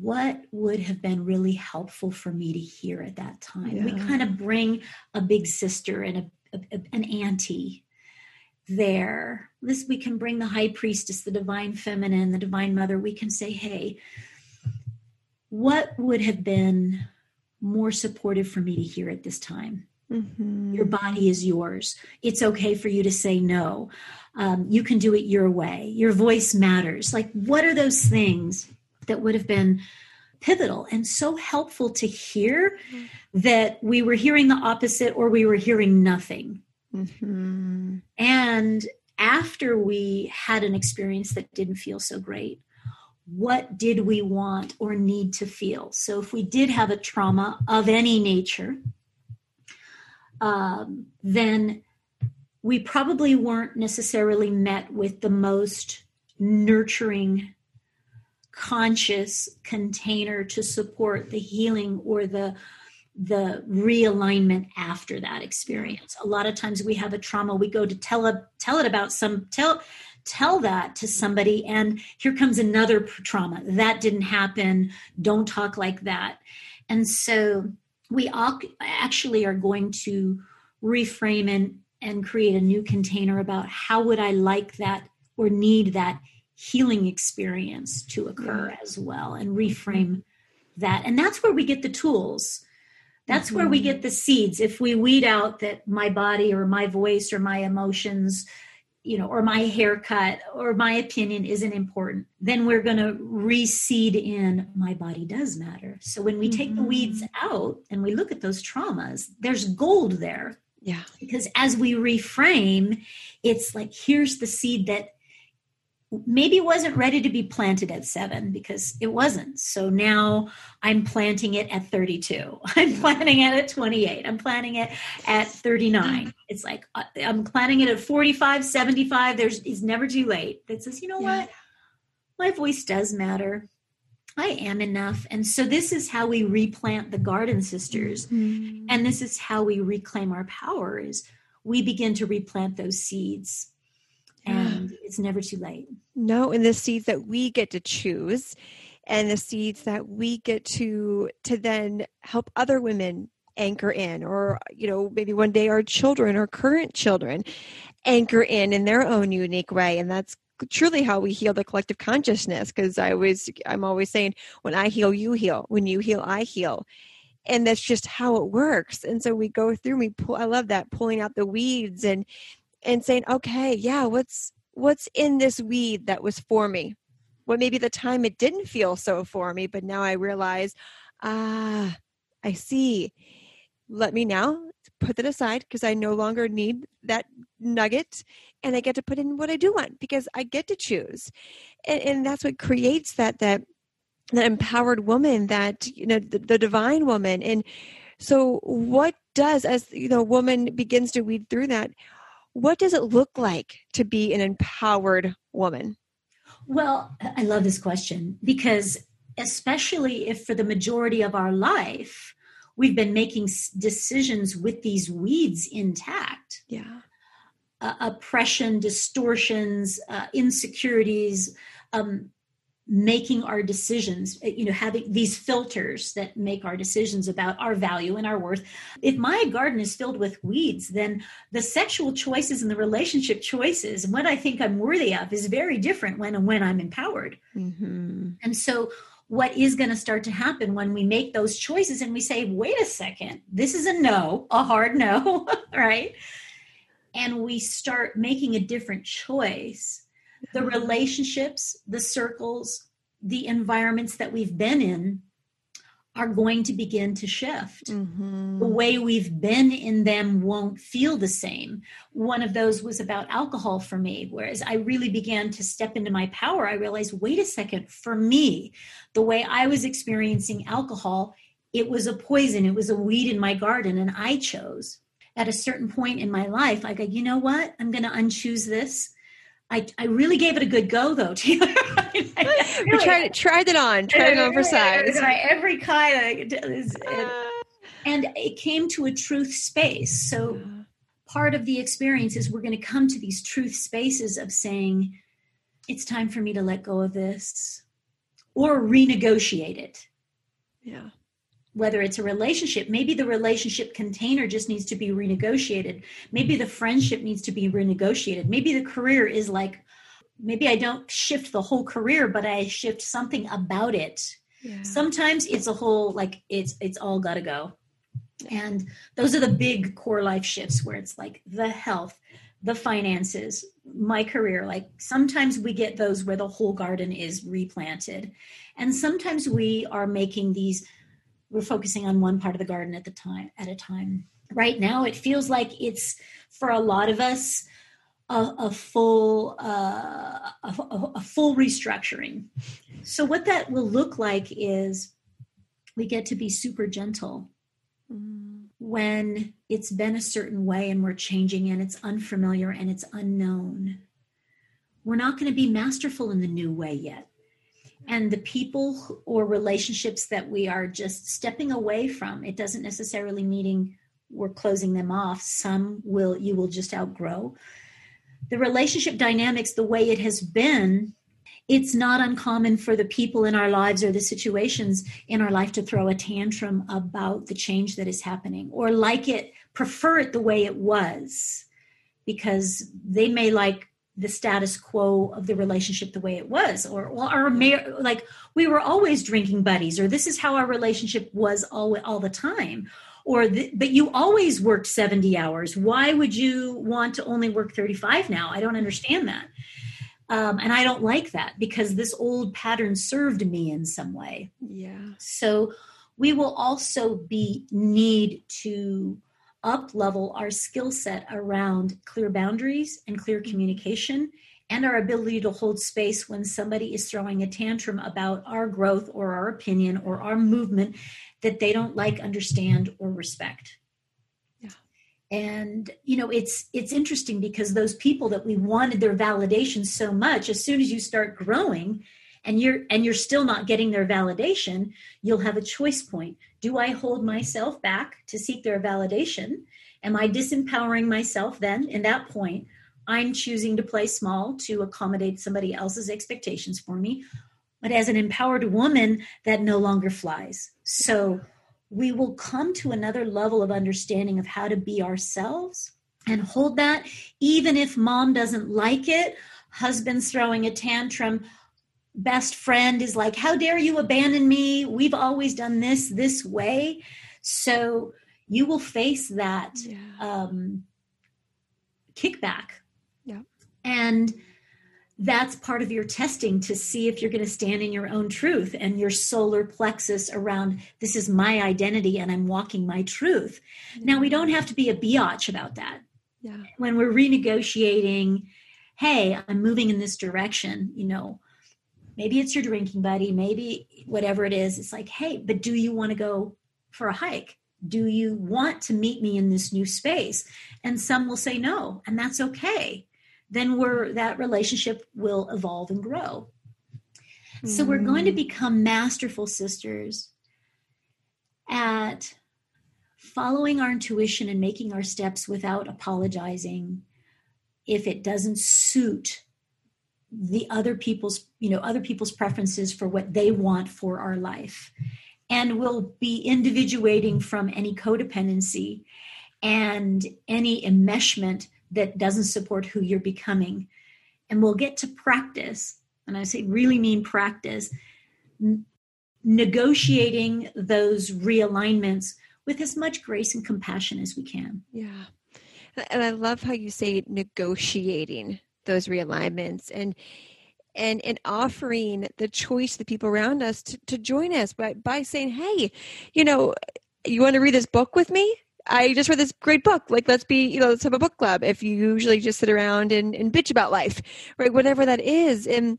what would have been really helpful for me to hear at that time? Yeah. We kind of bring a big sister and a, a, an auntie there. This we can bring the high priestess, the divine feminine, the divine mother. We can say, hey, what would have been more supportive for me to hear at this time? Mm-hmm. Your body is yours. It's okay for you to say no. Um, you can do it your way. Your voice matters. Like, what are those things that would have been pivotal and so helpful to hear mm-hmm. that we were hearing the opposite or we were hearing nothing? Mm-hmm. And after we had an experience that didn't feel so great, what did we want or need to feel? So, if we did have a trauma of any nature, um, then we probably weren't necessarily met with the most nurturing, conscious container to support the healing or the the realignment after that experience. A lot of times we have a trauma, we go to tell tell it about some tell tell that to somebody and here comes another trauma. That didn't happen. Don't talk like that. And so we all actually are going to reframe and and create a new container about how would I like that or need that healing experience to occur yeah. as well and reframe that. And that's where we get the tools. That's mm-hmm. where we mm-hmm. get the seeds. If we weed out that my body or my voice or my emotions you know, or my haircut or my opinion isn't important, then we're going to reseed in my body does matter. So when we mm-hmm. take the weeds mm-hmm. out and we look at those traumas, there's gold there. Yeah. Because as we reframe, it's like here's the seed that maybe wasn't ready to be planted at seven because it wasn't. So now I'm planting it at 32. I'm planting it at 28. I'm planting it at 39. It's like uh, I'm planting it at 45, 75. There's it's never too late. That says, you know yeah. what? My voice does matter. I am enough. And so this is how we replant the garden sisters. Mm-hmm. And this is how we reclaim our power is we begin to replant those seeds and it's never too late. No, and the seeds that we get to choose and the seeds that we get to to then help other women anchor in or you know maybe one day our children or current children anchor in in their own unique way. And that's truly how we heal the collective consciousness because i always i'm always saying when i heal you heal. When you heal i heal. And that's just how it works. And so we go through we pull i love that pulling out the weeds and and saying, okay, yeah, what's what's in this weed that was for me? Well, maybe the time it didn't feel so for me, but now I realize, ah, I see. Let me now put that aside because I no longer need that nugget and I get to put in what I do want because I get to choose. And, and that's what creates that that that empowered woman, that you know, the, the divine woman. And so what does as you know, woman begins to weed through that, what does it look like to be an empowered woman? Well, I love this question because, especially if for the majority of our life, we've been making decisions with these weeds intact. Yeah. Uh, oppression, distortions, uh, insecurities, um, making our decisions eh, you know having these filters that make our decisions about our value and our worth. If my garden is filled with weeds then the sexual choices and the relationship choices and what i think i'm worthy of is very different when and when i'm empowered. Mm-hmm. and so what is going to start to happen when we make those choices and we say wait a second this is a no a hard no right? And we start making a different choice the relationships, the circles, the environments that we've been in are going to begin to shift. Mm-hmm. The way we've been in them won't feel the same. One of those was about alcohol for me. Whereas I really began to step into my power, I realized wait a second, for me, the way I was experiencing alcohol, it was a poison, it was a weed in my garden, and I chose. At a certain point in my life, I go, you know what? I'm going to unchoose this I, I really gave it a good go though, Taylor. I, really, tried it, tried it on, tried it on for size. Every kind of, and, ah. and it came to a truth space. So part of the experience is we're going to come to these truth spaces of saying, it's time for me to let go of this or renegotiate it. Yeah. Whether it's a relationship, maybe the relationship container just needs to be renegotiated. Maybe the friendship needs to be renegotiated. Maybe the career is like, maybe I don't shift the whole career, but I shift something about it. Yeah. Sometimes it's a whole like it's it's all got to go. And those are the big core life shifts where it's like the health, the finances, my career. Like sometimes we get those where the whole garden is replanted. And sometimes we are making these, we're focusing on one part of the garden at the time at a time. Right now, it feels like it's for a lot of us a, a full uh, a, a full restructuring. So what that will look like is we get to be super gentle when it's been a certain way and we're changing and it's unfamiliar and it's unknown. We're not going to be masterful in the new way yet. And the people or relationships that we are just stepping away from, it doesn't necessarily meaning we're closing them off. Some will you will just outgrow. The relationship dynamics, the way it has been, it's not uncommon for the people in our lives or the situations in our life to throw a tantrum about the change that is happening or like it, prefer it the way it was because they may like the status quo of the relationship the way it was or or, like we were always drinking buddies or this is how our relationship was all all the time or the, but you always worked 70 hours why would you want to only work 35 now i don't understand that um, and I don't like that because this old pattern served me in some way. Yeah. So we will also be need to up level our skill set around clear boundaries and clear mm-hmm. communication and our ability to hold space when somebody is throwing a tantrum about our growth or our opinion or our movement that they don't like understand or respect yeah. and you know it's it's interesting because those people that we wanted their validation so much as soon as you start growing and you're and you're still not getting their validation you'll have a choice point do i hold myself back to seek their validation? Am i disempowering myself then? In that point i'm choosing to play small to accommodate somebody else's expectations for me. But as an empowered woman that no longer flies. So we will come to another level of understanding of how to be ourselves and hold that. Even if mom doesn't like it husband's throwing a tantrum best friend is like how dare you abandon me we've always done this this way so you will face that yeah. um, kickback yeah and that's part of your testing to see if you're going to stand in your own truth and your solar plexus around this is my identity and I'm walking my truth. Mm-hmm. Now, we don't have to be a biatch about that. Yeah. When we're renegotiating, hey, I'm moving in this direction, you know, maybe it's your drinking buddy, maybe whatever it is. It's like, hey, but do you want to go for a hike? Do you want to meet me in this new space? And some will say no, and that's okay then we're that relationship will evolve and grow. Mm. So we're going to mm. become masterful sisters at following our intuition and making our steps without apologizing if it doesn't suit the other people's you know other people's preferences for what they want for our life and we'll be individuating from any codependency and any enmeshment that doesn't support who you're becoming. And we'll get to practice, and I say really mean practice, n- negotiating those realignments with as much grace and compassion as we can. Yeah. And I love how you say negotiating those realignments and and and offering the choice to the people around us to, to join us by by saying, hey, you know, you want to read this book with me? I just read this great book. Like, let's be, you know, let's have a book club. If you usually just sit around and, and bitch about life, right? Whatever that is. And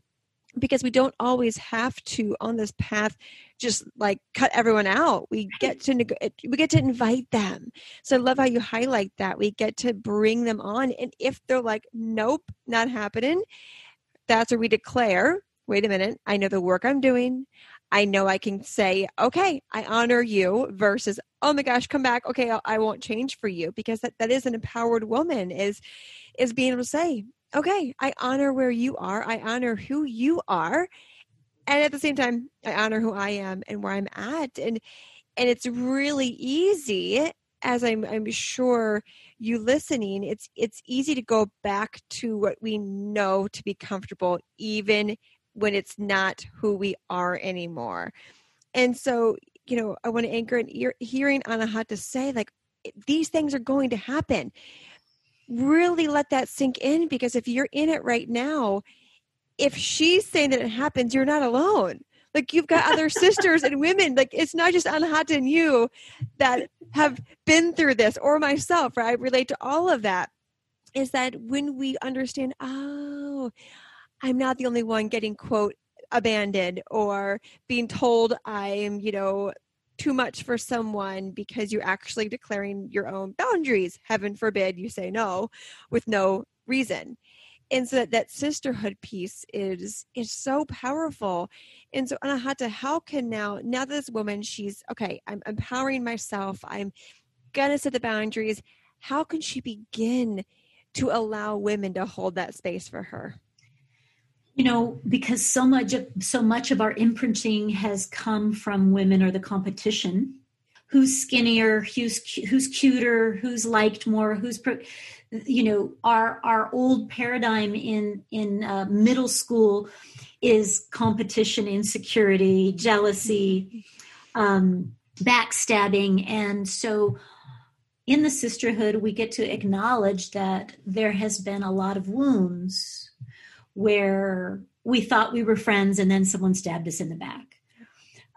because we don't always have to on this path just like cut everyone out. We get to we get to invite them. So i love how you highlight that. We get to bring them on and if they're like nope not happening that's where we declare wait a minute i know the work i'm doing. I know i can say okay i honor you versus oh my gosh come back. Okay i won't change for you because that, that is an empowered woman is is being able to say okay, I honor where you are, I honor who you are, and at the same time, I honor who I am and where I'm at, and and it's really easy as I'm, I'm sure you listening, it's it's easy to go back to what we know to be comfortable, even when it's not who we are anymore. And so, you know, I want to anchor in ear, hearing to say, like, these things are going to happen really let that sink in because if you're in it right now, if she's saying that it happens, you're not alone. Like you've got other sisters and women. Like it's not just Anahata and you that have been through this, or myself. Right? I relate to all of that. Is that when we understand? Oh, I'm not the only one getting quote abandoned or being told I'm, you know, too much for someone because you're actually declaring your own boundaries. Heaven forbid you say no with no reason. And so that, that sisterhood piece is is so powerful. And so Anahata, how can now now this woman, she's okay, I'm empowering myself, I'm gonna set the boundaries. How can she begin to allow women to hold that space for her? You know because so much of so much of our imprinting has come from women or the competition. Who's skinnier who's who's cuter who's liked more who's you know our our old paradigm in in uh, middle school is competition insecurity jealousy um, backstabbing. And so in the sisterhood we get to acknowledge that there has been a lot of wounds where we thought we were friends and then someone stabbed us in the back.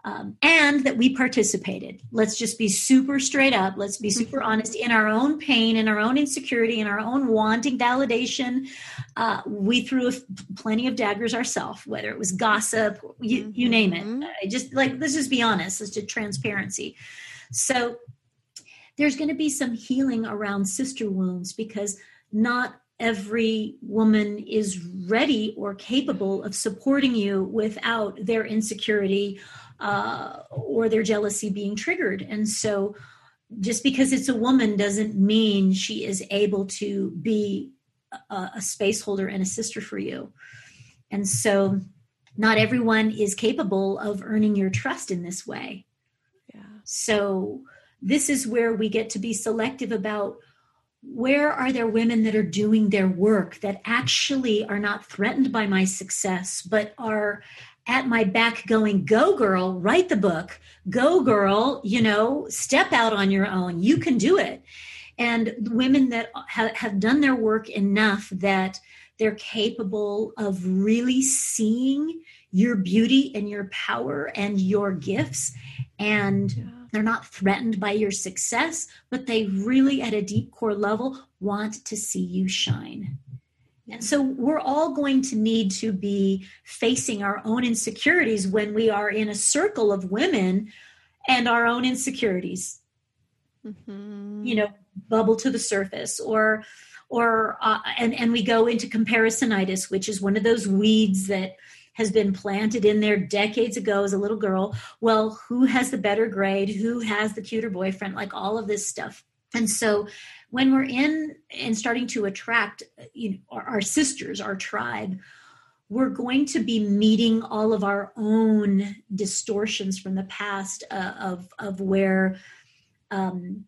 Um, and that we participated. Let's just be super straight up. Let's be super mm-hmm. honest in our own pain, in our own insecurity, in our own wanting validation. Uh, we threw plenty of daggers ourselves, whether it was gossip, you, you name it. Uh, just like, let's just be honest. Let's just transparency. So there's going to be some healing around sister wounds because not every woman is ready or capable of supporting you without their insecurity uh, or their jealousy being triggered. And so, just because it's a woman doesn't mean she is able to be a, a space holder and a sister for you. And so, not everyone is capable of earning your trust in this way. Yeah. So, this is where we get to be selective about where are there women that are doing their work that actually are not threatened by my success, but are at my back going, go girl, write the book, go girl, you know, step out on your own, you can do it. And women that ha- have done their work enough that they're capable of really seeing your beauty and your power and your gifts and they're not threatened by your success, but they really, at a deep core level, want to see you shine. And so we're all going to need to be facing our own insecurities when we are in a circle of women and our own insecurities. Mm-hmm. You know, bubble to the surface or or uh, and and we go into comparisonitis which is one of those weeds that has been planted in there decades ago as a little girl. Well, who has the better grade? Who has the cuter boyfriend? Like all of this stuff. And so when we're in and starting to attract you know, our, our sisters, our tribe, we're going to be meeting all of our own distortions from the past uh, of of where um,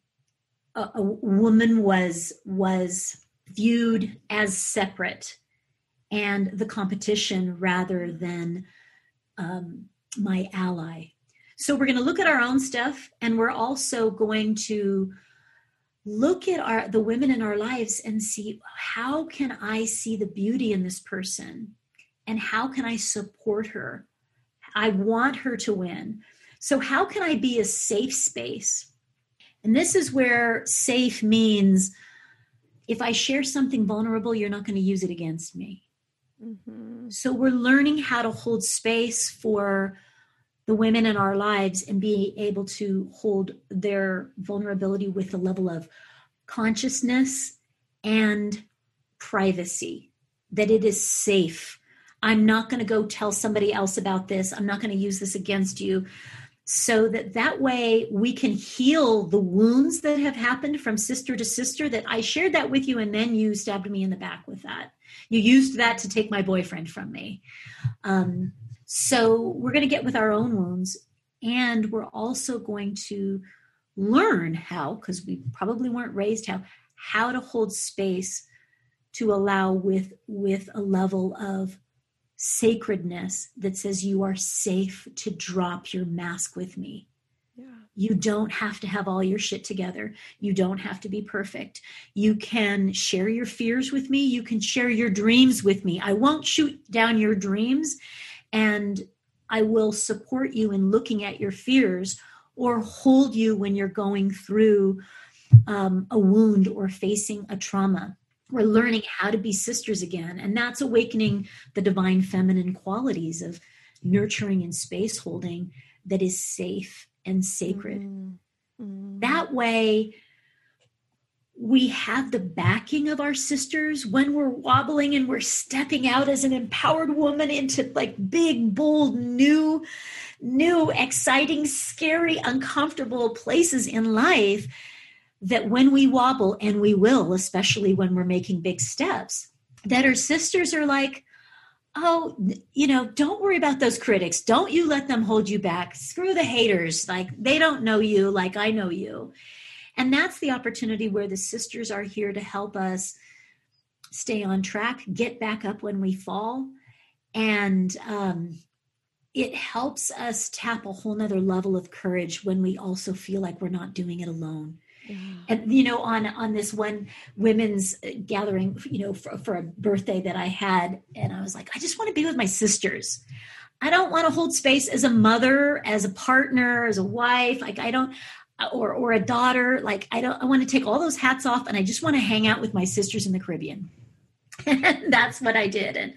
a, a, woman was was viewed as separate and the competition rather than um, my ally. So we're going to look at our own stuff, and we're also going to look at our the women in our lives and see how can I see the beauty in this person, and how can I support her. I want her to win. So how can I be a safe space? And this is where safe means if I share something vulnerable, you're not going to use it against me Mm-hmm. So we're learning how to hold space for the women in our lives and be able to hold their vulnerability with a level of consciousness and privacy, that it is safe. I'm not going to go tell somebody else about this. I'm not going to use this against you. So that that way we can heal the wounds that have happened from sister to sister that I shared that with you and then you stabbed me in the back with that. You used that to take my boyfriend from me. Um, so we're going to get with our own wounds and we're also going to learn how because we probably weren't raised how how to hold space to allow with with a level of sacredness that says you are safe to drop your mask with me. Yeah. you don't have to have all your shit together. You don't have to be perfect. You can share your fears with me. You can share your dreams with me. I won't shoot down your dreams and i will support you in looking at your fears or hold you when you're going through um, a wound or facing a trauma. We're learning how to be sisters again. And that's awakening the divine feminine qualities of nurturing and space holding that is safe and sacred. Mm-hmm. That way, we have the backing of our sisters when we're wobbling and we're stepping out as an empowered woman into like big, bold, new new, exciting, scary, uncomfortable places in life that when we wobble, and we will, especially when we're making big steps, that our sisters are like, oh, you know, don't worry about those critics. Don't you let them hold you back. Screw the haters. Like they don't know you like I know you. And that's the opportunity where the sisters are here to help us stay on track, get back up when we fall, and um, it helps us tap a whole nother level of courage when we also feel like we're not doing it alone. And you know on on this one women's uh, gathering you know for, for a birthday that i had and i was like i just want to be with my sisters. I don't want to hold space as a mother as a partner as a wife like i don't or or a daughter like i don't i want to take all those hats off and i just want to hang out with my sisters in the caribbean. And that's what i did and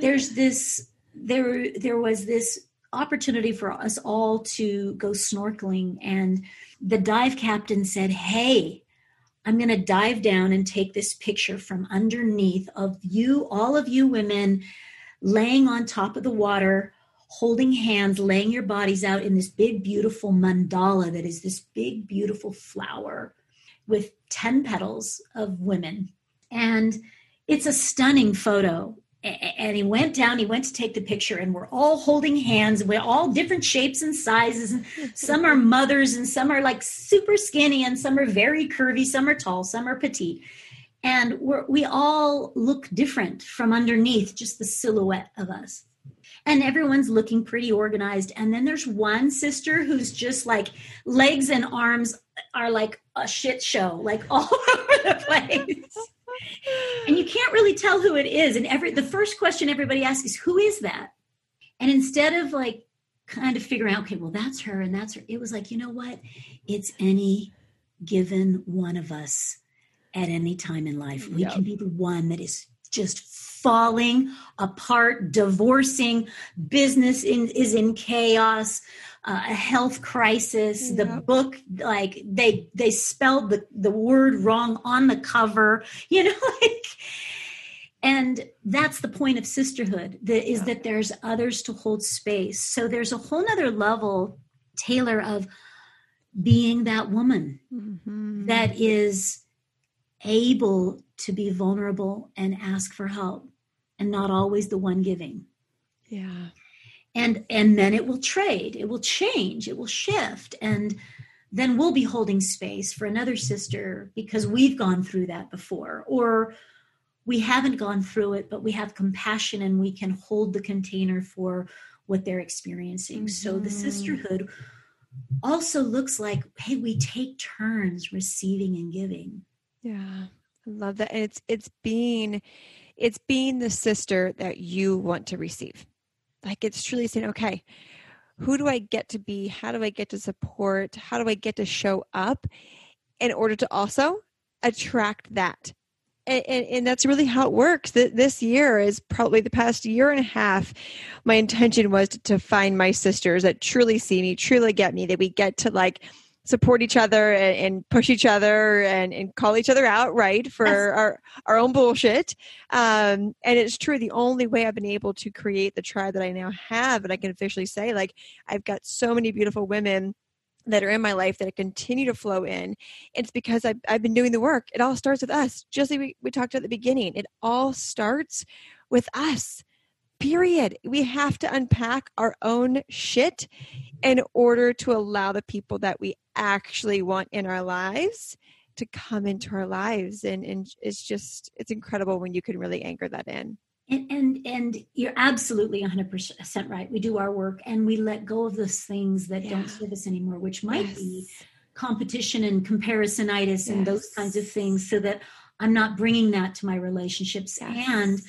there's this there there was this opportunity for us all to go snorkeling. And the dive captain said hey i'm going to dive down and take this picture from underneath of you all of you women laying on top of the water holding hands laying your bodies out in this big beautiful mandala that is this big beautiful flower with 10 petals of women. And it's a stunning photo and he went down he went to take the picture and we're all holding hands we're all different shapes and sizes some are mothers and some are like super skinny and some are very curvy some are tall some are petite. And we all look different from underneath just the silhouette of us. And everyone's looking pretty organized. And then there's one sister who's just like legs and arms are like a shit show like all over the place and you can't really tell who it is. And every the first question everybody asks is, "Who is that?" And instead of like kind of figuring out, okay, well, that's her and that's her, it was like, you know what? It's any given one of us at any time in life. We yep. can be the one that is just falling apart, divorcing, business in, is in chaos, uh, a health crisis. Yep. The book, like they they spelled the the word wrong on the cover. You know, like. And that's the point of sisterhood, that is that there's others to hold space. So there's a whole nother level, Taylor, of being that woman mm-hmm. that is able to be vulnerable and ask for help and not always the one giving. Yeah and and then it will trade it will change it will shift and then we'll be holding space for another sister because we've gone through that before or we haven't gone through it but we have compassion and we can hold the container for what they're experiencing mm-hmm. so the mm-hmm. sisterhood also looks like hey we take turns receiving and giving yeah i love that and it's it's being it's being the sister that you want to receive like it's truly saying, okay, who do I get to be? How do I get to support? How do I get to show up in order to also attract that? and, and, and, that's really how it works. This year is probably the past year and a half. My intention was to, to find my sisters that truly see me, truly get me, that we get to like support each other and, and push each other and, and, call each other out, right, for yes. our, our own bullshit. Um, and it's true, the only way I've been able to create the tribe that I now have, and I can officially say, like, I've got so many beautiful women that are in my life that I continue to flow in. It's because I've, I've been doing the work. It all starts with us. Just like we, we talked at the beginning, it all starts with us. Period. We have to unpack our own shit in order to allow the people that we actually want in our lives to come into our lives. And, and it's just, it's incredible when you can really anchor that in. And, and and you're absolutely 100% right. We do our work and we let go of those things that yeah. don't serve us anymore, which might yes. be competition and comparisonitis yes. and those kinds of things, so that I'm not bringing that to my relationships. Yes. And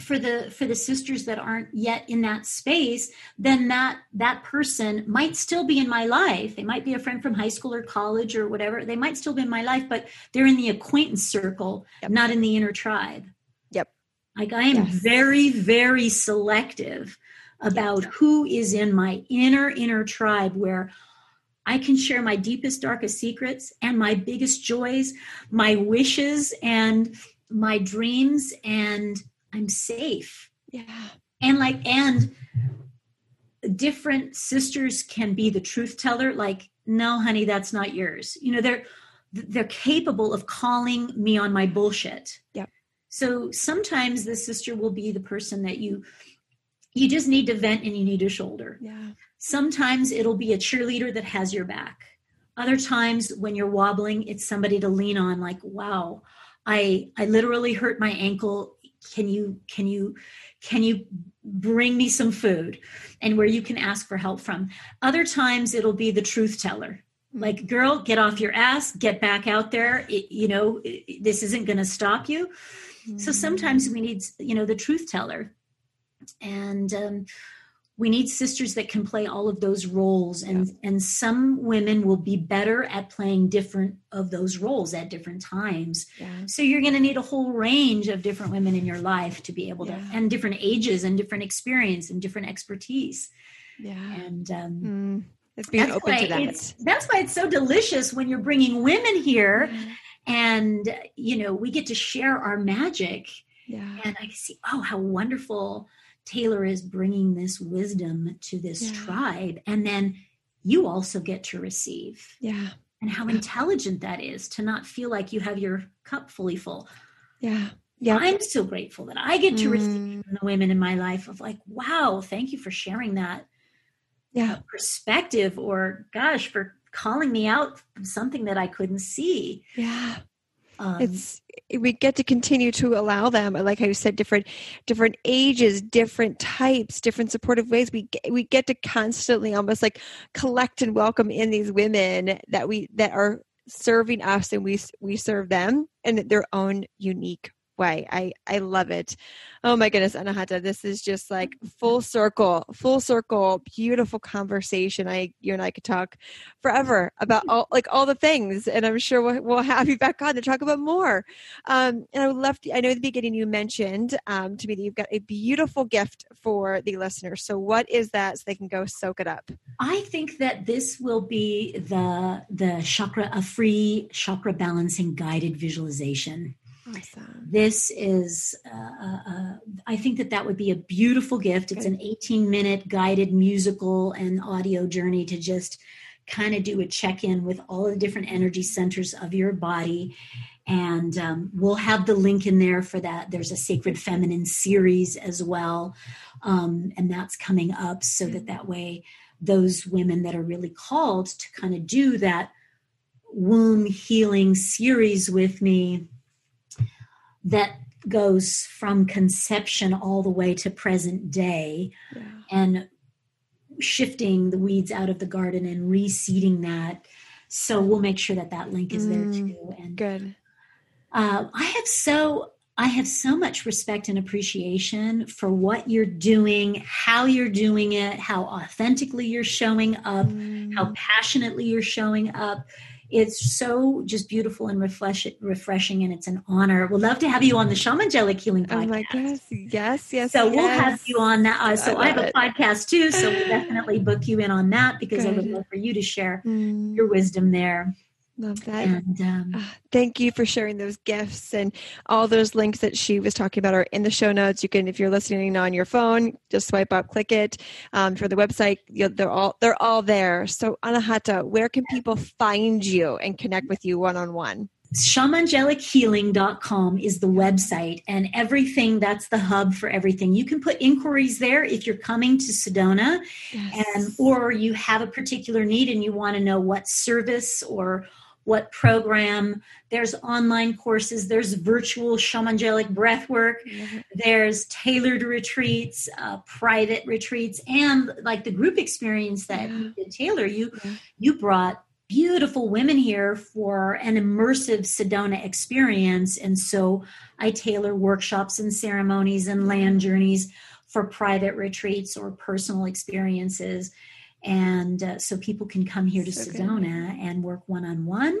for the for the sisters that aren't yet in that space then that that person might still be in my life they might be a friend from high school or college or whatever they might still be in my life but they're in the acquaintance circle yep. not in the inner tribe yep like I am yes. very, very selective about yes. who is in my inner, inner tribe where I can share my deepest, darkest secrets and my biggest joys, my wishes and my dreams, and I'm safe. Yeah. And like, and different sisters can be the truth teller, like, no, honey, that's not yours. You know, they're they're capable of calling me on my bullshit. Yeah. So sometimes the sister will be the person that you you just need to vent and you need a shoulder. Yeah. Sometimes it'll be a cheerleader that has your back. Other times when you're wobbling, it's somebody to lean on like, "Wow, I I literally hurt my ankle. Can you can you can you bring me some food?" And where you can ask for help from. Other times it'll be the truth teller like girl get off your ass get back out there it, you know it, this isn't going to stop you so sometimes we need, you know, the truth teller. And um, we need sisters that can play all of those roles and yeah. and some women will be better at playing different of those roles at different times yeah. so you're going to need a whole range of different women in your life to be able yeah. to and different ages and different experience and different expertise yeah and um mm. It's being open to that. that's why it's so delicious when you're bringing women here and you know we get to share our magic yeah. and i see oh how wonderful taylor is bringing this wisdom to this yeah. tribe and then you also get to receive yeah and how intelligent that is to not feel like you have your cup fully full yeah yeah i'm so grateful that i get to mm. receive from the women in my life of like wow thank you for sharing that yeah perspective or gosh for calling me out from something that I couldn't see. Yeah. Um, it's we get to continue to allow them like i said different different ages different types different supportive ways. We get, we get to constantly almost like collect and welcome in these women that we that are serving us and we we serve them in their own unique way. I I love it. Oh my goodness, Anahata, this is just like full circle, full circle, beautiful conversation. I you and I could talk forever about all like all the things, and I'm sure we'll, we'll have you back on to talk about more. Um, and I would love to. I know at the beginning you mentioned um, to me that you've got a beautiful gift for the listeners. So what is that? So they can go soak it up. I think that this will be the the chakra a free chakra balancing guided visualization. Awesome. This is, uh, uh, uh, I think that that would be a beautiful gift. It's an 18 minute guided musical and audio journey to just kind of do a check in with all the different energy centers of your body. And um, we'll have the link in there for that. There's a Sacred Feminine series as well. Um, and that's coming up so that that way those women that are really called to kind of do that womb healing series with me that goes from conception all the way to present day yeah. and shifting the weeds out of the garden and reseeding that so we'll make sure that that link is there mm, too and good uh, i have so i have so much respect and appreciation for what you're doing how you're doing it how authentically you're showing up mm. how passionately you're showing up it's so just beautiful and refresh, refreshing and it's an honor. We'd love to have you on the shamangelic healing podcast oh my goodness. Yes yes so yes. we'll have you on that uh, so I i, have love a podcast too so we'll definitely book you in on that because i would love for you to share Mm, your wisdom there love that and um, Ah, Thank you for sharing those gifts and all those links that she was talking about are in the show notes. You can, if you're listening on your phone, just swipe up, click it. Um, for the website, you they're all they're all there. So Anahata, where can people find you and connect with you one on one? shamangelichealing.com is the website and everything that's the hub for everything you can put inquiries there if you're coming to sedona and or you have a particular need and you want to know what service or what program. There's online courses. There's virtual shamangelic breath work there's tailored retreats uh, private retreats and like the group experience that Yeah. you did taylor you Yeah. you brought beautiful women here for an immersive sedona experience. And so i tailor workshops and ceremonies and land journeys for private retreats or personal experiences and uh, so people can come here to So good. sedona and work one-on-one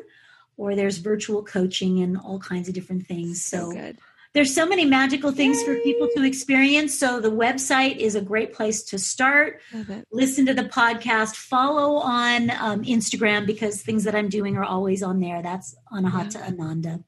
or there's virtual coaching and all kinds of different things. So so good. there's so many magical things for people to experience. So the website is a great place to start. Listen to the podcast. Follow on um, instagram because things that i'm doing are always on there. That's anahata ananda.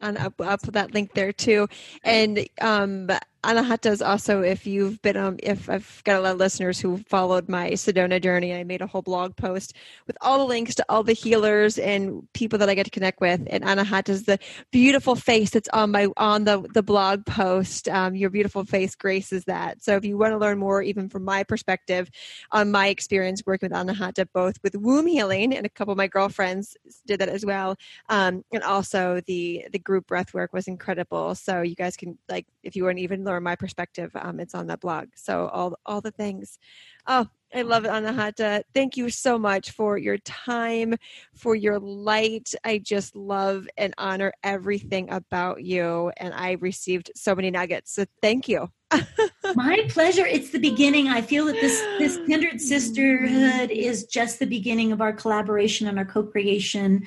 And I'll, I'll put that link there too. And um, Anahata is also, if you've been, um, if I've got a lot of listeners who followed my Sedona journey, I made a whole blog post with all the links to all the healers and people that I get to connect with. And Anahata is the beautiful face that's on my on the the blog post. Um, your beautiful face graces that. So if you want to learn more, even from my perspective, on my experience working with Anahata, both with womb healing and a couple of my girlfriends did that as well um, and also the the group breath work was incredible so you guys can like if you to even learn my perspective um, it's on that blog so all all the things oh I love it, Anahata. Thank you so much for your time, for your light. I just love and honor everything about you. And I received so many nuggets. So thank you. my pleasure it's the beginning i feel that this this kindred sisterhood is just the beginning of our collaboration and our co-creation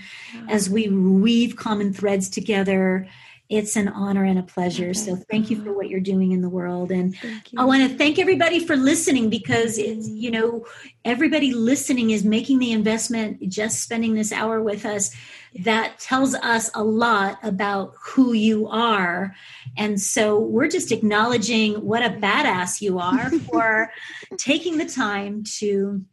as we weave common threads together it's an honor and a pleasure. So thank you for what you're doing in the world. And I want to thank everybody for listening because it's, you know, everybody listening is making the investment, just spending this hour with us. That tells us a lot about who you are. And so we're just acknowledging what a badass you are for taking the time to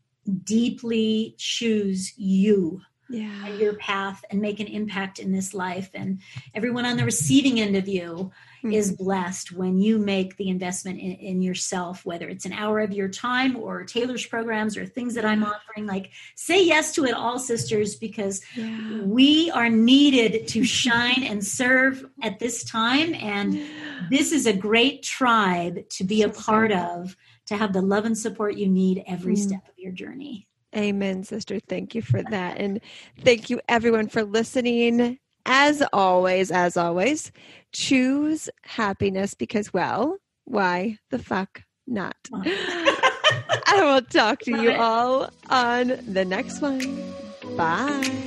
deeply choose you yeah. and your path and make an impact in this life. And everyone on the receiving end of you is blessed when you make the investment in, in, yourself, whether it's an hour of your time or Taylor's programs or things that I'm offering. Like, say yes to it all, sisters, because Yeah. we are needed to shine and serve at this time. And this is a great tribe to be a part of, to have the love and support you need every Mm. step of your journey. Amen, sister. Thank you for that. And thank you, everyone, for listening. As always, as always, choose happiness because, well, why the fuck not? I will talk to you all on the next one. Bye.